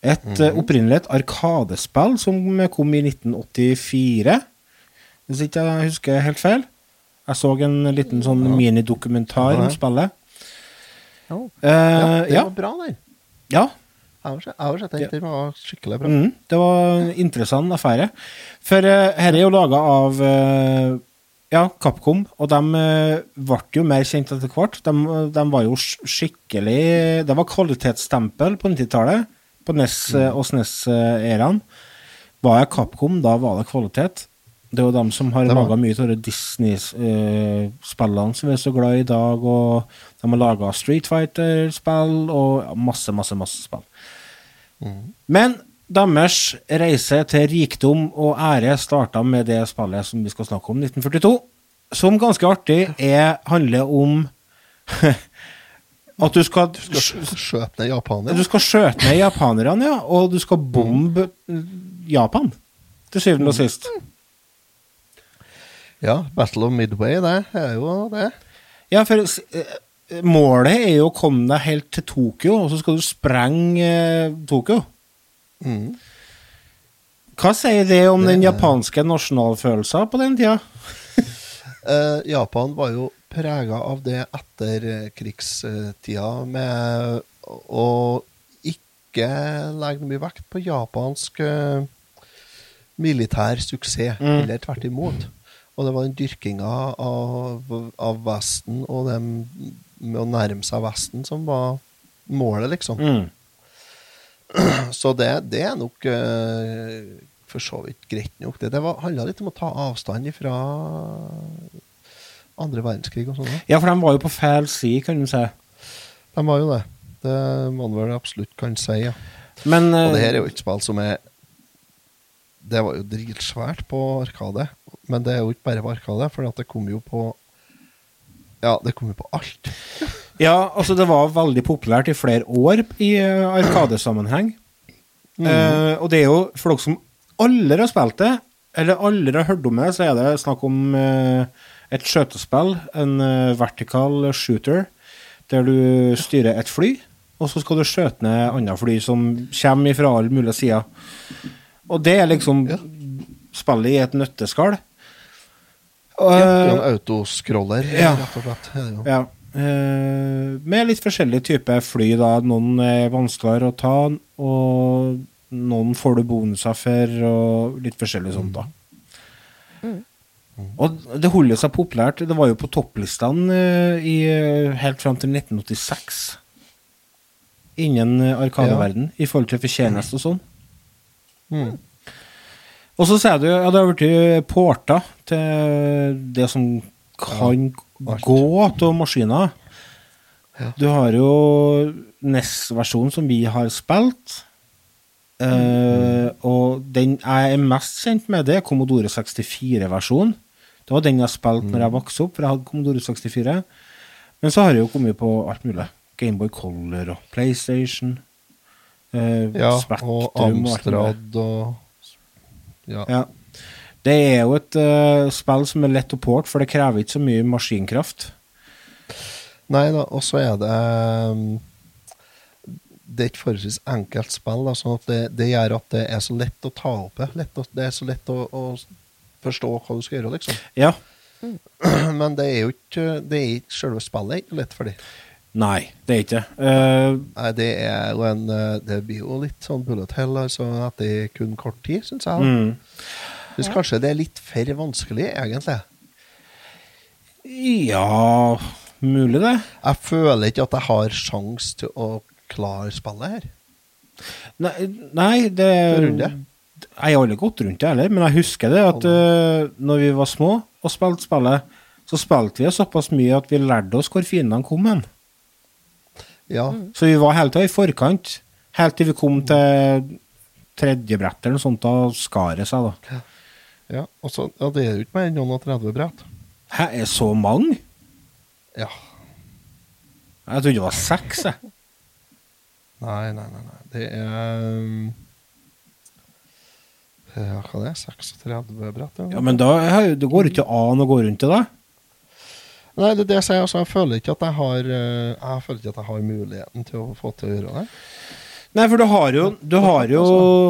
Et eh, opprinnelig et arkadespill som kom i 1984, hvis ikke jeg husker helt feil. Jeg så en liten sånn minidokumentar Ja, om ja. spillet. Oh. Eh, Ja, det var bra, der. ja, Jeg har sett- den. Den var skikkelig bra. Mm, det var en interessant affære. For uh, her er jo laga av uh, ja, Capcom, og de uh, ble jo mer kjent etter hvert. De, de var jo skikkelig Det var kvalitetsstempel på 90-tallet, på NES eh, og SNES-æraen. Var jeg Capcom, da var det kvalitet. Det er jo dem som har laga mye av Disney-spillene som vi er så glad i i dag, og de har laga Street Fighter-spill og masse, masse, masse spill. Men deres reise til rikdom og ære starta med det spillet som vi skal snakke om, 1942. Som ganske artig er, handler om at du skal, Skal skjøte ned japanerne? du skal skjøte ned japanerne, ja, og du skal bombe Japan. Til syvende og sist. Ja, Battle of Midway, det er jo det. Ja, for eh, målet er jo å komme deg helt til Tokyo, og så skal du sprenge eh, Tokyo. Mm. Hva sier det om Det den japanske nasjonalfølelsen på den tida? Eh, Japan var jo prega av det etterkrigstida med å ikke legge mye vekt på japansk eh, militær suksess, Mm. eller tvert imot. Og det var den dyrkinga av, av Vesten og det med å nærme seg Vesten som var målet, liksom. Mm. Så det, det er nok uh, for så vidt greit nok. Det, det var- handla litt om å ta avstand fra andre verdenskrig og sånn. Ja, for de var jo på feil side, kan du si. De var jo det. Det må man vel absolutt kan si, ja. Men Og det her er jo et spill som er Det var jo dritsvært på Arkade, men det er jo ikke bare på Arkade, for det kom jo på Ja, det kom jo på alt. Ja, altså det var veldig populært i flere år i eh, Arkadesammenheng. Uh, og det er jo for dere som aldri har spilt det, eller aldri har hørt om det, så er det snakk om uh, et skjøtespill, en uh, vertical shooter, der du styrer et fly, og så skal du skjøte ned andre fly som kommer fra alle mulige sider. Og det er liksom Ja. spillet i et nøtteskall. Og, Ja, det er en autoscroller, Ja. rett og slett. Ja. Uh, med litt forskjellige typer fly. da Noen er vanskeligere å ta, og noen får du bonuser for, og litt forskjellig sånt. da Og det holder seg populært. Det var jo på topplistene uh, i, eh, helt fram til 1986 innen arkadeverden, arkadeverden, i forhold til fortjeneste og sånn. Mm. Og så sier du ja, det har blitt porta til det som kan ja, gå av maskiner. Ja. Du har jo NES-versjonen som vi har spilt. Mm. Uh, og den jeg er mest kjent med, det er Commodore 64-versjonen. Det var den jeg spilte når Mm. jeg vokste opp, for jeg hadde Commodore 64. Men så har jeg jo kommet på alt mulig. Gameboy Color og PlayStation. Uh, Ja, Spectrum og. Amstrad og Ja. Ja. Det er jo et uh, spill som er lett å porte, for det krever ikke så mye maskinkraft. Nei da, og så er det um, Det er et forholdsvis enkelt spill, da, sånn at det, det gjør at det er så lett å ta opp det. Lett å, det er så lett å, å forstå hva du skal gjøre, liksom. Ja. Men det er jo ikke det er ikke Selve spillet er ikke lett for dem. Nei, det er ikke det. Eh, Nei, det er jo en eh, Det blir jo litt sånn bullet hell altså, etter kun kort tid, syns jeg. mm. Syns kanskje det er litt for vanskelig, egentlig. Ja Mulig, det. Jeg føler ikke at jeg har sjans til å klare spillet her. Nei, nei det runde. Jeg har aldri gått rundt det heller, men jeg husker det at uh, når vi var små og spilte spillet, så spilte vi såpass mye at vi lærte oss hvor fiendene kom hen. Ja, Så vi var hele tida i forkant, helt til vi kom til tredje brett eller noe sånt, da skar det seg, da. ja. Og så, ja det er jo ikke mer enn noen og 30 brett. Hæ, er så mange? Ja. Jeg trodde det var seks, jeg. Nei, nei, nei. nei. Det er um, Ja, hva det er 36 brett? Ja, men da det går det ikke an å gå rundt det, da. Nei, det er det jeg sier. Altså, jeg føler ikke at jeg har eh, Jeg føler ikke at jeg har muligheten til å få til å gjøre det. Nei, for du har jo, du har jo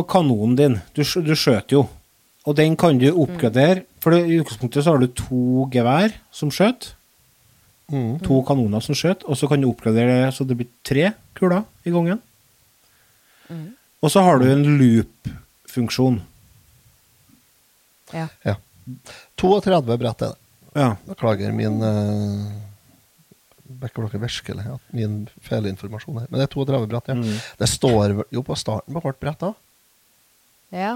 kanonen din. Du, du skjøter jo. Og den kan du oppgradere. For i utgangspunktet så har du to gevær som skjøt. Mm. To kanoner som skjøt. Og så kan du oppgradere det så det blir tre kuler i gangen. Og så har du en loop-funksjon. Ja. Ja. 32 brett er det. Ja. Beklager min uh, Beklager virkelig at min feilinformasjon her. Men det er 32 brett, ja. Mm. Det står jo på starten på hvert brett da. ja.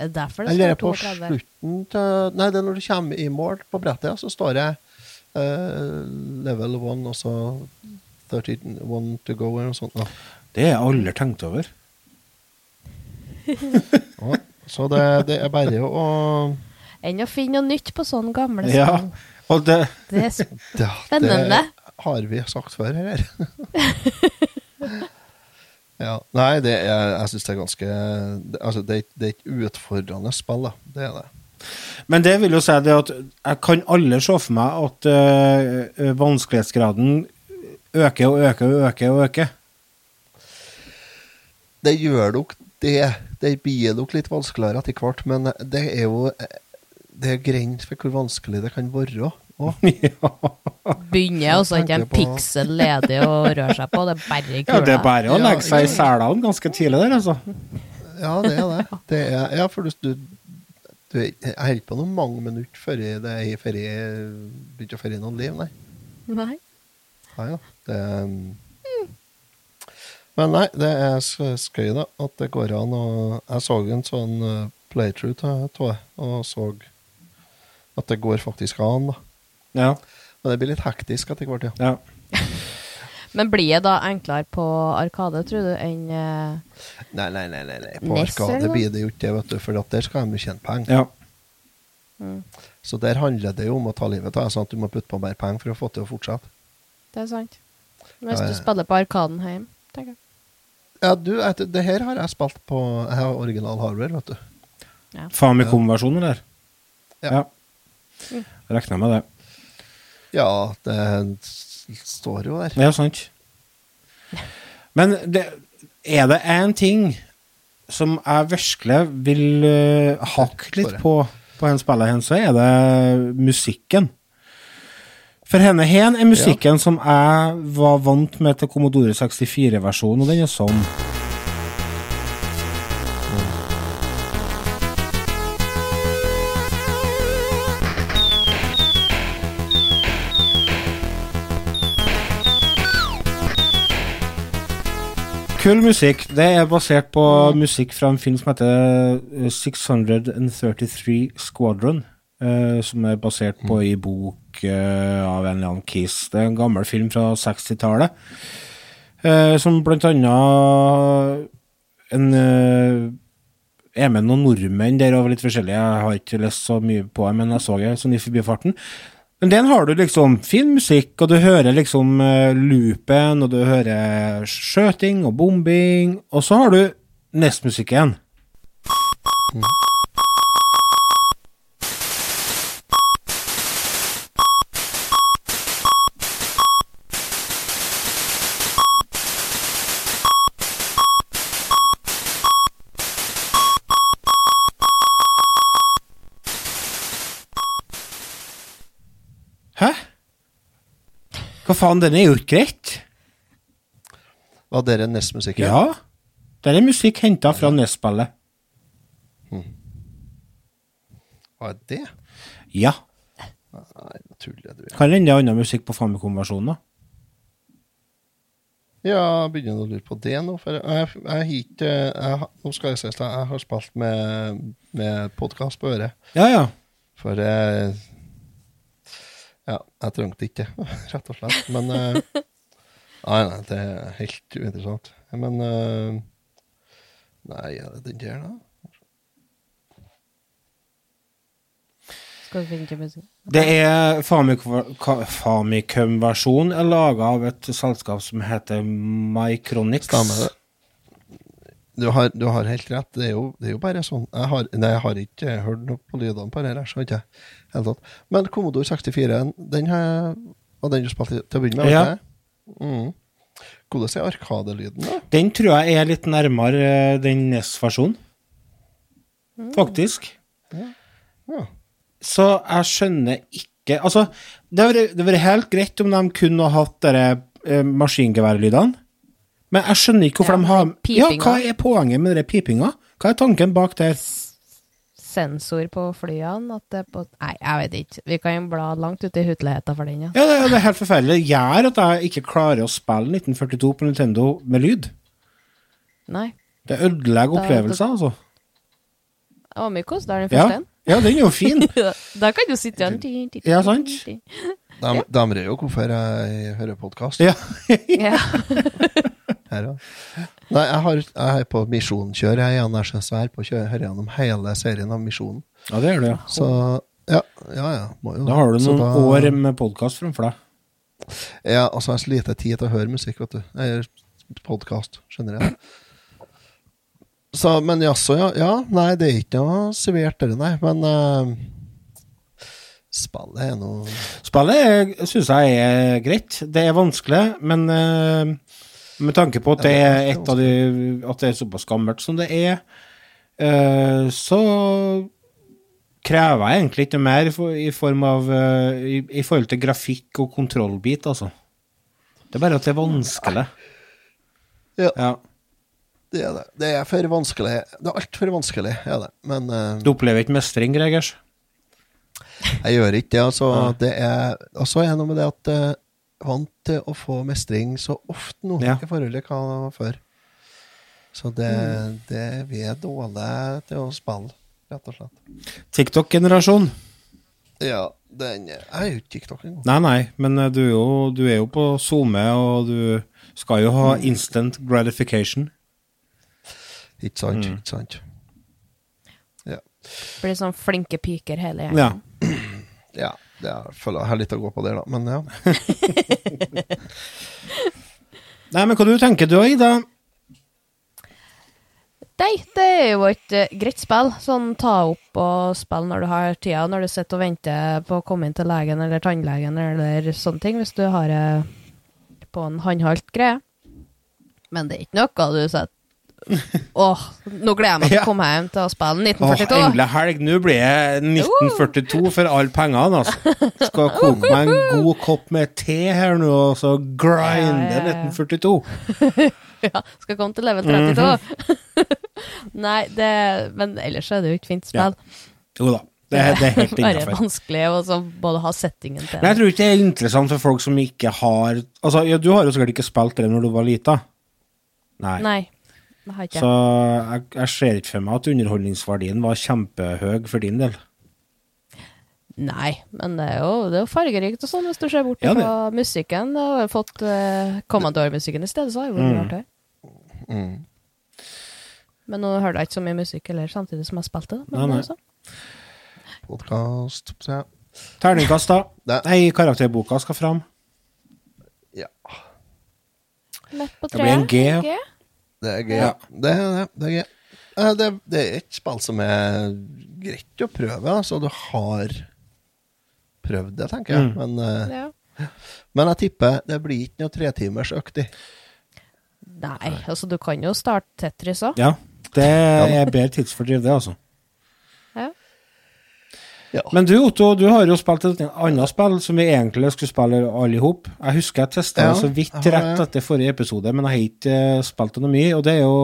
Er det derfor det Eller er det står på 32? slutten til Nei, det er når du kommer i mål på brettet, ja, så står det uh, level 1 og så 31 to go eller noe sånt. Da. Det har jeg aldri tenkt over. Ja, så det, det er bare å Enn å finne noe nytt på sånne gamle spill. Ja. Og det Det er Spennende. Det har vi sagt før her. ja. Nei, det er, jeg syns det er ganske Altså, det, er- det er et utfordrende spill, da. Det er det. Men det vil jo si det at jeg kan alle se for meg at øh, vanskelighetsgraden øker og øker og øker og øker. Det gjør nok det. Det blir nok litt vanskeligere etter hvert, men det er jo Det er grenser for hvor vanskelig det kan være. ja. Begynner altså ikke en piksel ledig å røre seg på, det er bare kula. Ja, det er bare å legge seg i selene ganske tidlig der, altså. Ja, det er det. det er, ja, for du, du, du Jeg holder på noen mange minutter før jeg, det er i jeg begynte å ferie noen liv, nei. Nei. Nei ja. Det um, Men nei, det er skøy, da. At det går an å Jeg så en sånn uh, playthrough av det, og så at det går faktisk an, da. Ja. Men det blir litt hektisk etter hvert, ja. ja. Men blir det da enklere på Arkade, tror du, enn uh, Nei, nei, nei, nei, nei. på Ness, Arkade blir det jo ikke det, vet du, for der skal de jo tjene penger. ja. mm, Så der handler det jo om å ta livet av deg, sånn at du må putte på mer penger for å få til å fortsette. Det er sant. Hvis Ja, du spiller på Arkaden hjemme, tenker jeg. Ja, du, det her har jeg spilt på Jeg har original hardware, vet du. Famicom-versjonen, eller? Ja. ja. Regner med det. Ja, det står jo der. Er sant. Men det, er det én ting som jeg virkelig vil uh, hakke litt på på en spiller hen, så er det musikken. For henne hen er musikken som jeg var vant med til Commodore 64-versjonen, og den er sånn. Kul musikk. Det er basert på musikk fra en film som heter eh, 633 Squadron. Uh, som er basert på ei bok uh, av en eller annen Kiss. Det er en gammel film fra 60-tallet. Uh, som blant annet en eh, er med noen nordmenn der og litt forskjellige. Jeg har ikke lest så mye på dem, men jeg så det sånn i forbifarten. Men den har du liksom fin musikk, og du hører liksom uh, loopen, og du hører skjøting og bombing, og så har du NES-musikken. Hæ? Hva faen, den er jo ikke greit. Var det NES-musikken? Ja. Det er musikk henta fra NES-spillet. Hva er det? Ja. Nei, nå tuller du. Kan hende det er annen musikk på Famicom-versjonen, da. Ja, jeg begynner å lure på det nå. For jeg, jeg, jeg, Nå skal jeg si jeg har spilt med, med podkast på øret. Ja, ja. For jeg Ja, jeg trengte ikke det, rett og slett. Men uh, Nei, nei, det er helt uinteressant. Men uh, Nei, er det den der, da? Skal du finne til musikk? Det er Famicom-versjonen er laga av et selskap som heter Mycronics. Stemmer det. Du har, du har helt rett. Det er jo, det er jo bare sånn. Jeg har, nei, jeg har ikke hørt noe på lydene på det her. så ikke jeg helt tatt. Men Commodore 64, den har, var den du spilte til å begynne med? Ja. jeg? Mm. Hvordan er arkadelyden, da? Den tror jeg er litt nærmere eh, den NES-versjonen. Faktisk. Ja. Så jeg skjønner ikke Altså, det hadde vært- det hadde vært helt greit om de kunne hatt dere eh, maskingeværlydene, men jeg skjønner ikke hvorfor Ja, de har pipinga. Ja, hva er poenget med den pipinga? Hva er tanken bak der? Sensor på flyene? At det er på Nei, jeg vet ikke. Vi kan bla langt ut i huteligheta for den, ja. Ja, det, det er helt forferdelig. Det gjør at jeg ikke klarer å spille 1942 på Nintendo med lyd. Nei. Det ødelegger opplevelser, altså. Det var mye kos. da, er den første en. ja, den er jo fin. da kan du sitte igjen. Ja, sant. De, de er jo hvorfor jeg hører podkast Ja. Ja. her. Nei, jeg, har, jeg er på misjonkjør, jeg. Jeg er så svær på å høre gjennom hele serien av Misjonen. ja, det gjør du, ja. Så ja, ja. ja må jo. Da har du noen da- år med podkast framfor deg. Ja, og så har jeg så lite tid til å høre musikk, vet du. Eller podkast, generelt. Så, men jaså, ja, ja. Nei, det er ikke noe servert, det, nei. Men uh, spillet er noe Spillet syns jeg er greit. Det er vanskelig, men eh, med tanke på at det er et av de At det er såpass gammelt som det er, eh, så krever jeg egentlig ikke mer i, form av eh, i, I forhold til grafikk og kontrollbit, altså. Det er bare at det er vanskelig. Ja. Ja. Det er det. Det er for vanskelig. Det er altfor vanskelig, er det. Men uh, Du opplever ikke mestring, Gregers? jeg gjør ikke det. Altså, ja. det er, og så er det noe med det at er vant til å få mestring så ofte nå Ja. i forhold til hva det var før. Så det, Mm. det vi er dårlige til å spille, rett og slett. TikTok-generasjon. Ja, Den Jeg er jo ikke TikTok engang. Nei, nei, men eh, du er jo, du er jo på SoMe, og du skal jo ha instant gratification. Ikke sant, Mm. ikke sant. Ja. Blir sånn flinke piker hele gjengen. Ja. ja jeg føler jeg har litt å gå på der, da. Men ja. Nei, men hva du tenker du, Ida? Nei, det er jo et eh, greit spill. Sånn ta opp og spill når du har tida, når du sitter og venter på å komme inn til legen eller tannlegen eller sånne ting, hvis du har det på en håndholdt greie. Men det er ikke noe du setter Åh, nå gleder jeg meg til å komme hjem til å spille 1942. Åh, endelig helg. Nå blir det 1942 for alle pengene, altså. Skal koke meg en god kopp med te her nå, og så grinde Ja, ja, ja. 1942. ja, skal komme til level 32. Nei, det Men ellers er det jo ikke fint spill. Jo da, det, er- det er helt Bare vanskelig å så både ha settingen til Men jeg tror ikke det er interessant for folk som ikke har Altså, Du har jo sikkert ikke spilt det når du var lita. Nei. Nei, Så jeg. jeg, ser ikke for meg at underholdningsverdien var kjempehøy for din del. Nei, men det er jo, det er jo fargerikt og sånn, hvis du ser bort Ja, fra musikken. Da har fått uh, Commodore-musikken i stedet, så har Mm. vært artig. Mm. Men nå hørte jeg ikke så mye musikk heller, samtidig som jeg spilte det. Nei, nei. altså, Podkast. Terningkast, da. Det- Nei, karakterboka skal fram. Ja. Lett på Det blir en treet. G, ja. Det er gøy. Ja. Det det. Det er gøy. Eh, Det, det er et spill som er greit å prøve, så du har prøvd det, tenker jeg. Mm. Men, eh, Ja. men jeg tipper det blir ikke noe tretimers økt i. Nei, altså du kan jo starte Tetris òg. Ja, det er bedre tidsfordriv, det, altså. Ja. Ja. Men du, Otto, du har jo spilt et annet spill som vi egentlig skulle spille alle i hop. Jeg husker jeg testa Ja, det så vidt rett etter forrige episode, men jeg har ikke eh, spilt det noe mye. Og det er jo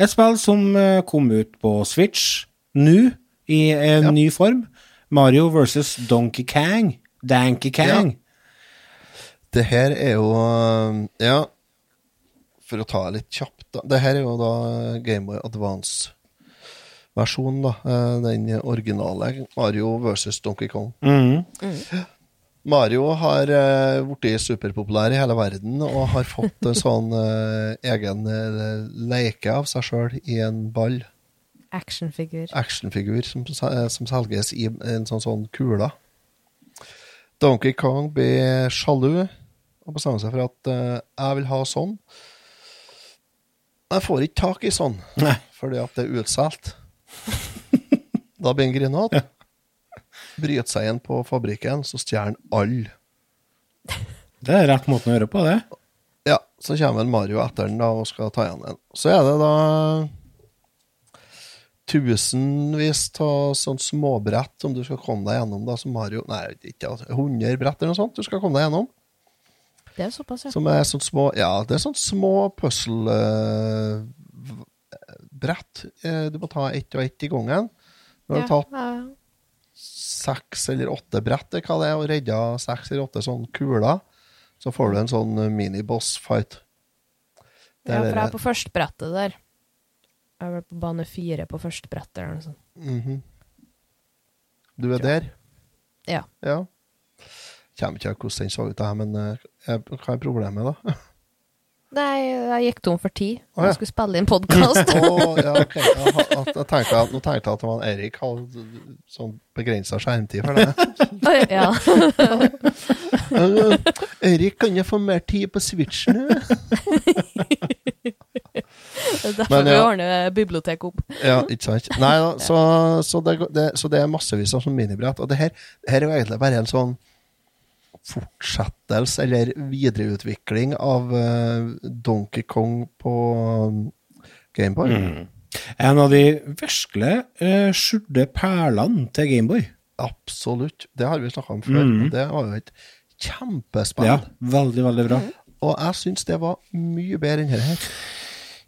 et spill som eh, kom ut på Switch nå, i en Ja. ny form. Mario versus Donkey Kang. Danky Kang. Det her er jo øh, Ja, for å ta litt kjapt, da. Det her er jo da Gameboy Advance-versjonen, da. Eh, Den originale Mario versus Donkey Kong. Mhm. Mario har blitt superpopulær i hele verden og har fått en sånn eh, egen eh, leke av seg sjøl i en ball. Actionfigur. Actionfigur som, eh, som selges i en sånn, sånn kule. Donkey Kong blir sjalu og bestemmer seg for at uh, jeg vil ha sånn. Jeg får ikke tak i sånn, Nei. fordi at det er utsolgt. da blir han grinete. Bryter seg inn på fabrikken, så stjeler han alle. Det er rett måten å gjøre på, det. Ja, så kommer Mario etter den da og skal ta igjen den. Så er det da tusenvis av sånn småbrett som du skal komme deg gjennom, da, som Mario Nei, ikke altså, 100 brett eller noe sånt du skal komme deg gjennom. Det er såpass, ja. Som er sånn små Ja, det er sånn små puzzle-brett. du må ta ett og ett i gangen. Du har tatt ja. seks eller åtte brett, hva det er, og redda seks eller åtte sånne kuler, så får du en sånn eh, mini-boss-fight. Ja, for jeg er på førstebrettet der. Jeg er vel på bane fire på førstebrettet eller noe sånt. Mhm. Du er der? Ja. Ja. Kommer ikke hvordan den så ut, det her, men eh, hva er problemet, da? Nei, jeg gikk tom for tid. Oh, ja. Jeg skulle spille inn podkast. oh, ja, ok. Jeg, jeg, jeg tenkte at, nå tenkte jeg at man Erik hadde sånn begrensa skjermtid for det. ja. Eh, Erik, kan jeg få mer tid på switchen? nå? Derfor Men, vi ja. ordner biblioteket opp. Ja, ikke sant. Nei da, så, så, det, det, så det er massevis av sånn minibrett. Og det her, det her er jo egentlig bare en sånn fortsettelse eller videreutvikling av eh, Donkey Kong på Gameboy. Gameboy. En av de virkelig uh, skjulte perlene til Gameboy. Absolutt. Det har vi snakka om før. Mm. Det var jo et kjempespill. Ja, veldig, veldig bra. Og jeg syns det var mye bedre enn dette her.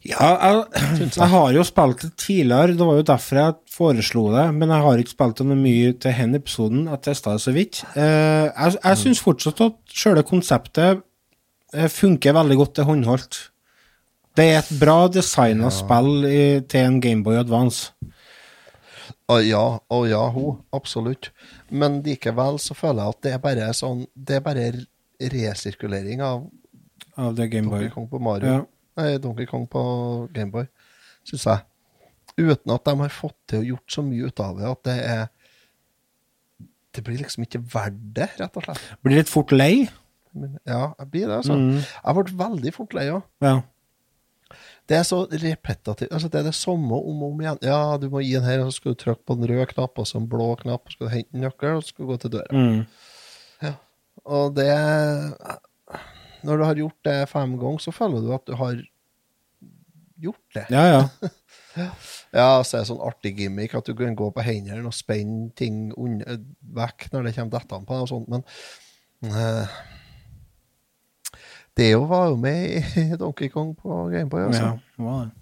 Ja, jeg, jeg. har jo spilt det tidligere, det var jo derfor jeg foreslo det, men jeg har ikke spilt det noe mye til denne episoden, jeg testa det så vidt. Eh, jeg jeg syns fortsatt at sjøle konseptet eh, funker veldig godt til håndholdt. Det er et bra designa spill i, til en Gameboy Advance. Å ja, å ja, ho. Absolutt. Men likevel så føler jeg at det er bare sånn Det er bare resirkulering av Av det Gameboy. Ja. Nei, Donkey Kong på Gameboy, syns jeg. Uten at de har fått til og gjort så mye ut av det at det er Det blir liksom ikke verdt det, rett og slett. Blir litt fort lei. Ja, jeg blir det, altså. Mm. Jeg ble veldig fort lei òg. Ja. Det er så repetitivt. Altså, det er det samme om og om igjen. Ja, du må gi den her, og så skal du trykke på en rød knapp, og så en blå knapp, og så skal du hente en nøkkel, og så skal du gå til døra. Mm. Og det Når du har gjort det fem ganger, så føler du at du har gjort det. ja, ja. Ja, så er det sånn artig gimmick at du kan gå på hendene og spenne ting under, vekk når det kommer dette på deg og sånt, men uh, Det var jo med i Donkey Kong på Gameboy, altså. ja det.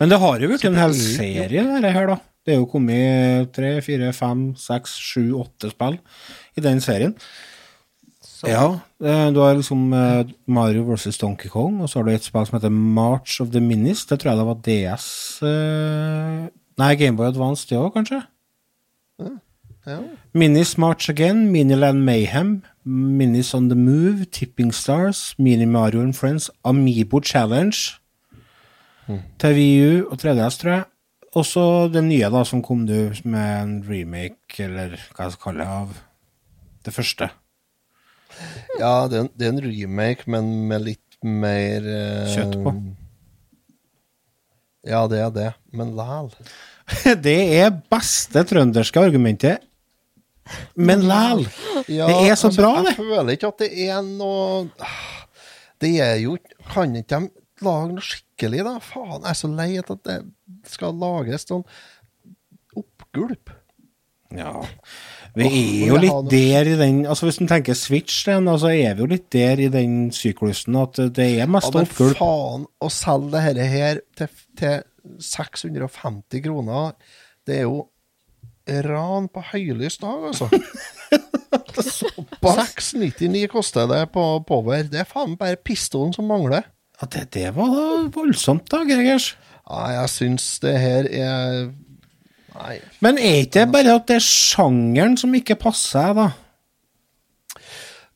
Men det har jo blitt en hel er serie, dette her, da. Det er jo kommet tre, fire, fem, seks, sju, åtte spill i den serien. Ja, eh, du har liksom eh, Mario versus Donkey Kong, og så har du et spill som heter March of the Minis. Det tror jeg det var DS eh, Nei, Gameboy Advance det òg, kanskje? Ja. Minis March Again, Miniland Mayhem, Minis on the Move, Tipping Stars, Mini Mario and Friends, Amiibo Challenge til VU og 3DS, tror jeg. Og så den nye da, som kom nå med en remake, eller hva jeg skal kalle det, av det første. Ja, det er, en, det er en remake, men med litt mer eh, Kjøtt på. Ja, det er det, men læl. Det er beste trønderske argumentet. Men læl! Ja, Det er så altså, bra, det. Jeg føler ikke at det er noe Det er jo Kan ikke de lage noe skikkelig, da? Faen, jeg er så lei at det skal lages sånn oppgulp. Ja. Vi er jo litt der i den Altså Hvis du tenker Switch, den, altså er vi jo litt der i den syklusen at det er Ja, mest men oppgulp. faen, å selge dette her, til, til 650 kroner, det er jo ran på høylys dag, altså. 699 koster det på Power. Det er faen bare pistolen som mangler. Ja, det, det var voldsomt, da, Gregers. Ja, jeg syns det her er Nei. Men er ikke det bare at det er sjangeren som ikke passer, da?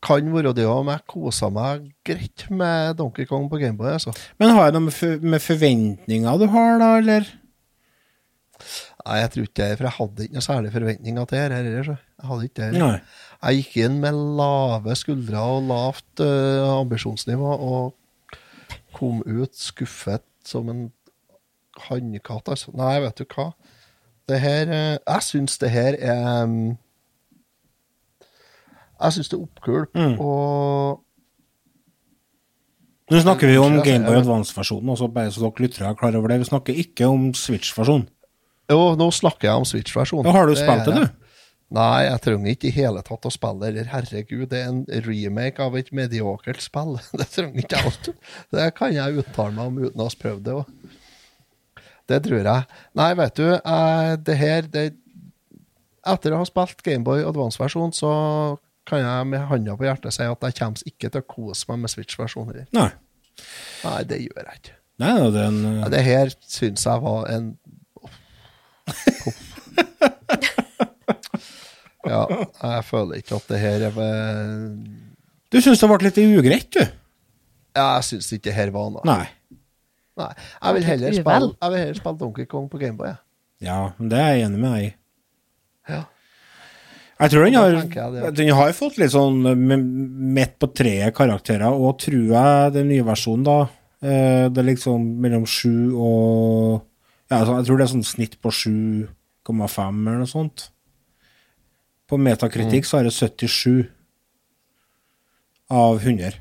Kan være det òg, men jeg kosa meg greit med Donkey Kong på Gameboy, altså. Men har det noe med, for, med forventninger du har, da, eller? Nei, jeg tror ikke det, for jeg hadde ikke noe særlig forventninger til dette heller, Jeg hadde ikke det. Jeg gikk inn med lave skuldre og lavt uh, ambisjonsnivå, og kom ut skuffet som en hannkatt, altså. Nei, vet du hva. Det her eh, Jeg syns det her er mm, Jeg syns det er oppkult, Mm. og Nå snakker vi jo om jeg- Gameboy Advance-versjonen, også bare så dere lyttere er klar over det. Vi snakker ikke om Switch-versjonen. Jo, nå snakker jeg om Switch-versjonen. Har du spilt det, du? Nei, jeg trenger ikke i hele tatt å spille det. Herregud, det er en remake av et mediokert spill. Det trenger ikke jeg alt. Det kan jeg uttale meg om uten å ha prøvd det òg. Det tror jeg. Nei, vet du, eh, det her det, Etter å ha spilt Gameboy Advance-versjon, så kan jeg med handa på hjertet si at jeg kommer ikke til å kose meg med Switch-versjonen. Nei. Nei, det gjør jeg ikke. Nei, da, det er en Ja, uh, det her syns jeg var en Ja, jeg føler ikke at det her er Du syns det ble litt ugreit, du? Ja, jeg syns ikke det her var noe. Nei. Nei. Jeg vil heller spille, jeg vil heller spille Donkey Kong på Gameboy. ja. Ja, det er jeg enig med deg i. Ja. Jeg tror den har, jeg den har fått litt sånn midt på treet karakterer, og tror jeg den nye versjonen, da eh, Det er liksom mellom sju og Ja, altså, jeg tror det er sånn snitt på 7,5 eller noe sånt. På metakritikk så er det 77 av 100.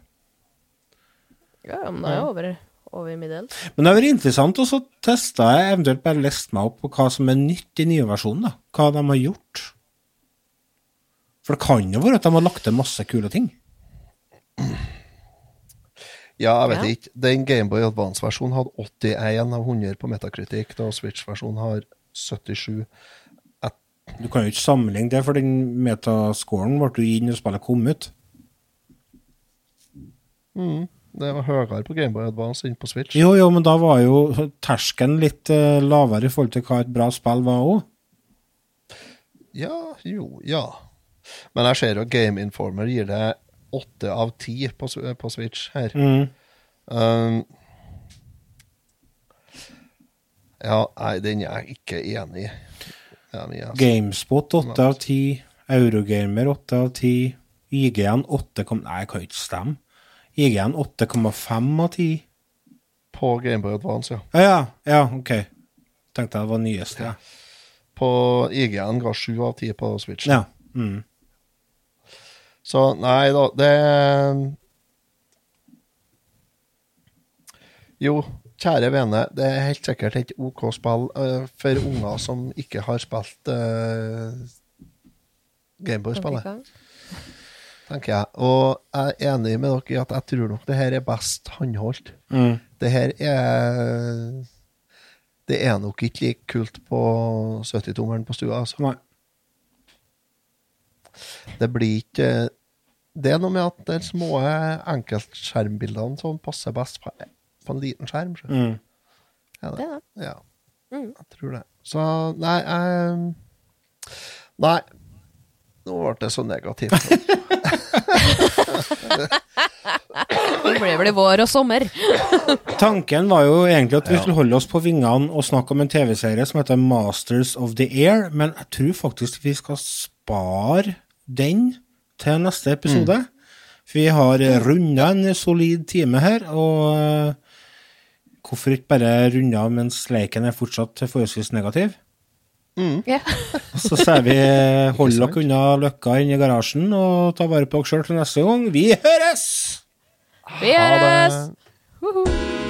Ja, men det er jo over, over middels. Men det har vært interessant å så teste jeg eventuelt bare lest meg opp på hva som er nytt i nye versjonen. da. Hva de har gjort. For det kan jo være at de har lagt til masse kule ting. Ja, jeg vet Ja. ikke. Den Gameboy Advance-versjonen hadde 81 av 100 på Metacritic, da Switch-versjonen har 77. Du kan jo ikke sammenligne det, for den metascoren ble jo gitt når spillet kom ut. Mm. Det var høyere på Gameboy Advance enn på Switch. Jo, jo, men da var jo terskelen litt uh, lavere i forhold til hva et bra spill var òg. Ja, jo, ja. Men jeg ser jo Game Informer gir det åtte av ti på, på Switch her. Mm. Um, ja, nei, den er jeg ikke enig i. Altså. Gamespot 8 av 10. Eurogamer 8 av 10. IGN 8, kom... Nei, jeg kan ikke stemme. IGN 8,5 av 10. På Gameboy Advance, ja. Ja, ja, ja, ok. Tenkte jeg det var nyeste. Ja. På IGN ga 7 av 10 på Switch. ja. Mm. Så nei da, det Jo, kjære vene, det er helt sikkert et OK spill uh, for unger som ikke har spilt uh, Gameboy-spillet, tenker jeg. Og jeg er enig med dere i at jeg tror nok det her er best håndholdt. Mm. Det her er Det er nok ikke like kult på 70-tommelen på stua, altså. Nei. Det blir ikke Det er noe med at de små enkeltskjermbildene som passer best på, på en liten skjerm. Mm. Ja, Det er det. Ja, Mm. jeg tror det. Så nei jeg, Nei. Nå ble det så negativt. Det blir vel vår og sommer. Tanken var jo egentlig at vi skulle holde oss på vingene og snakke om en TV-serie som heter Masters of the Air, men jeg tror faktisk vi skal spare den til neste episode. For vi har runda en solid time her, og eh, hvorfor ikke bare runde av mens leiken er fortsatt forholdsvis negativ? Ja. Så sier vi hold dere unna løkka inne i garasjen og ta vare på dere sjøl til neste gang. Vi høres! Vi Ha høres! det. Woho!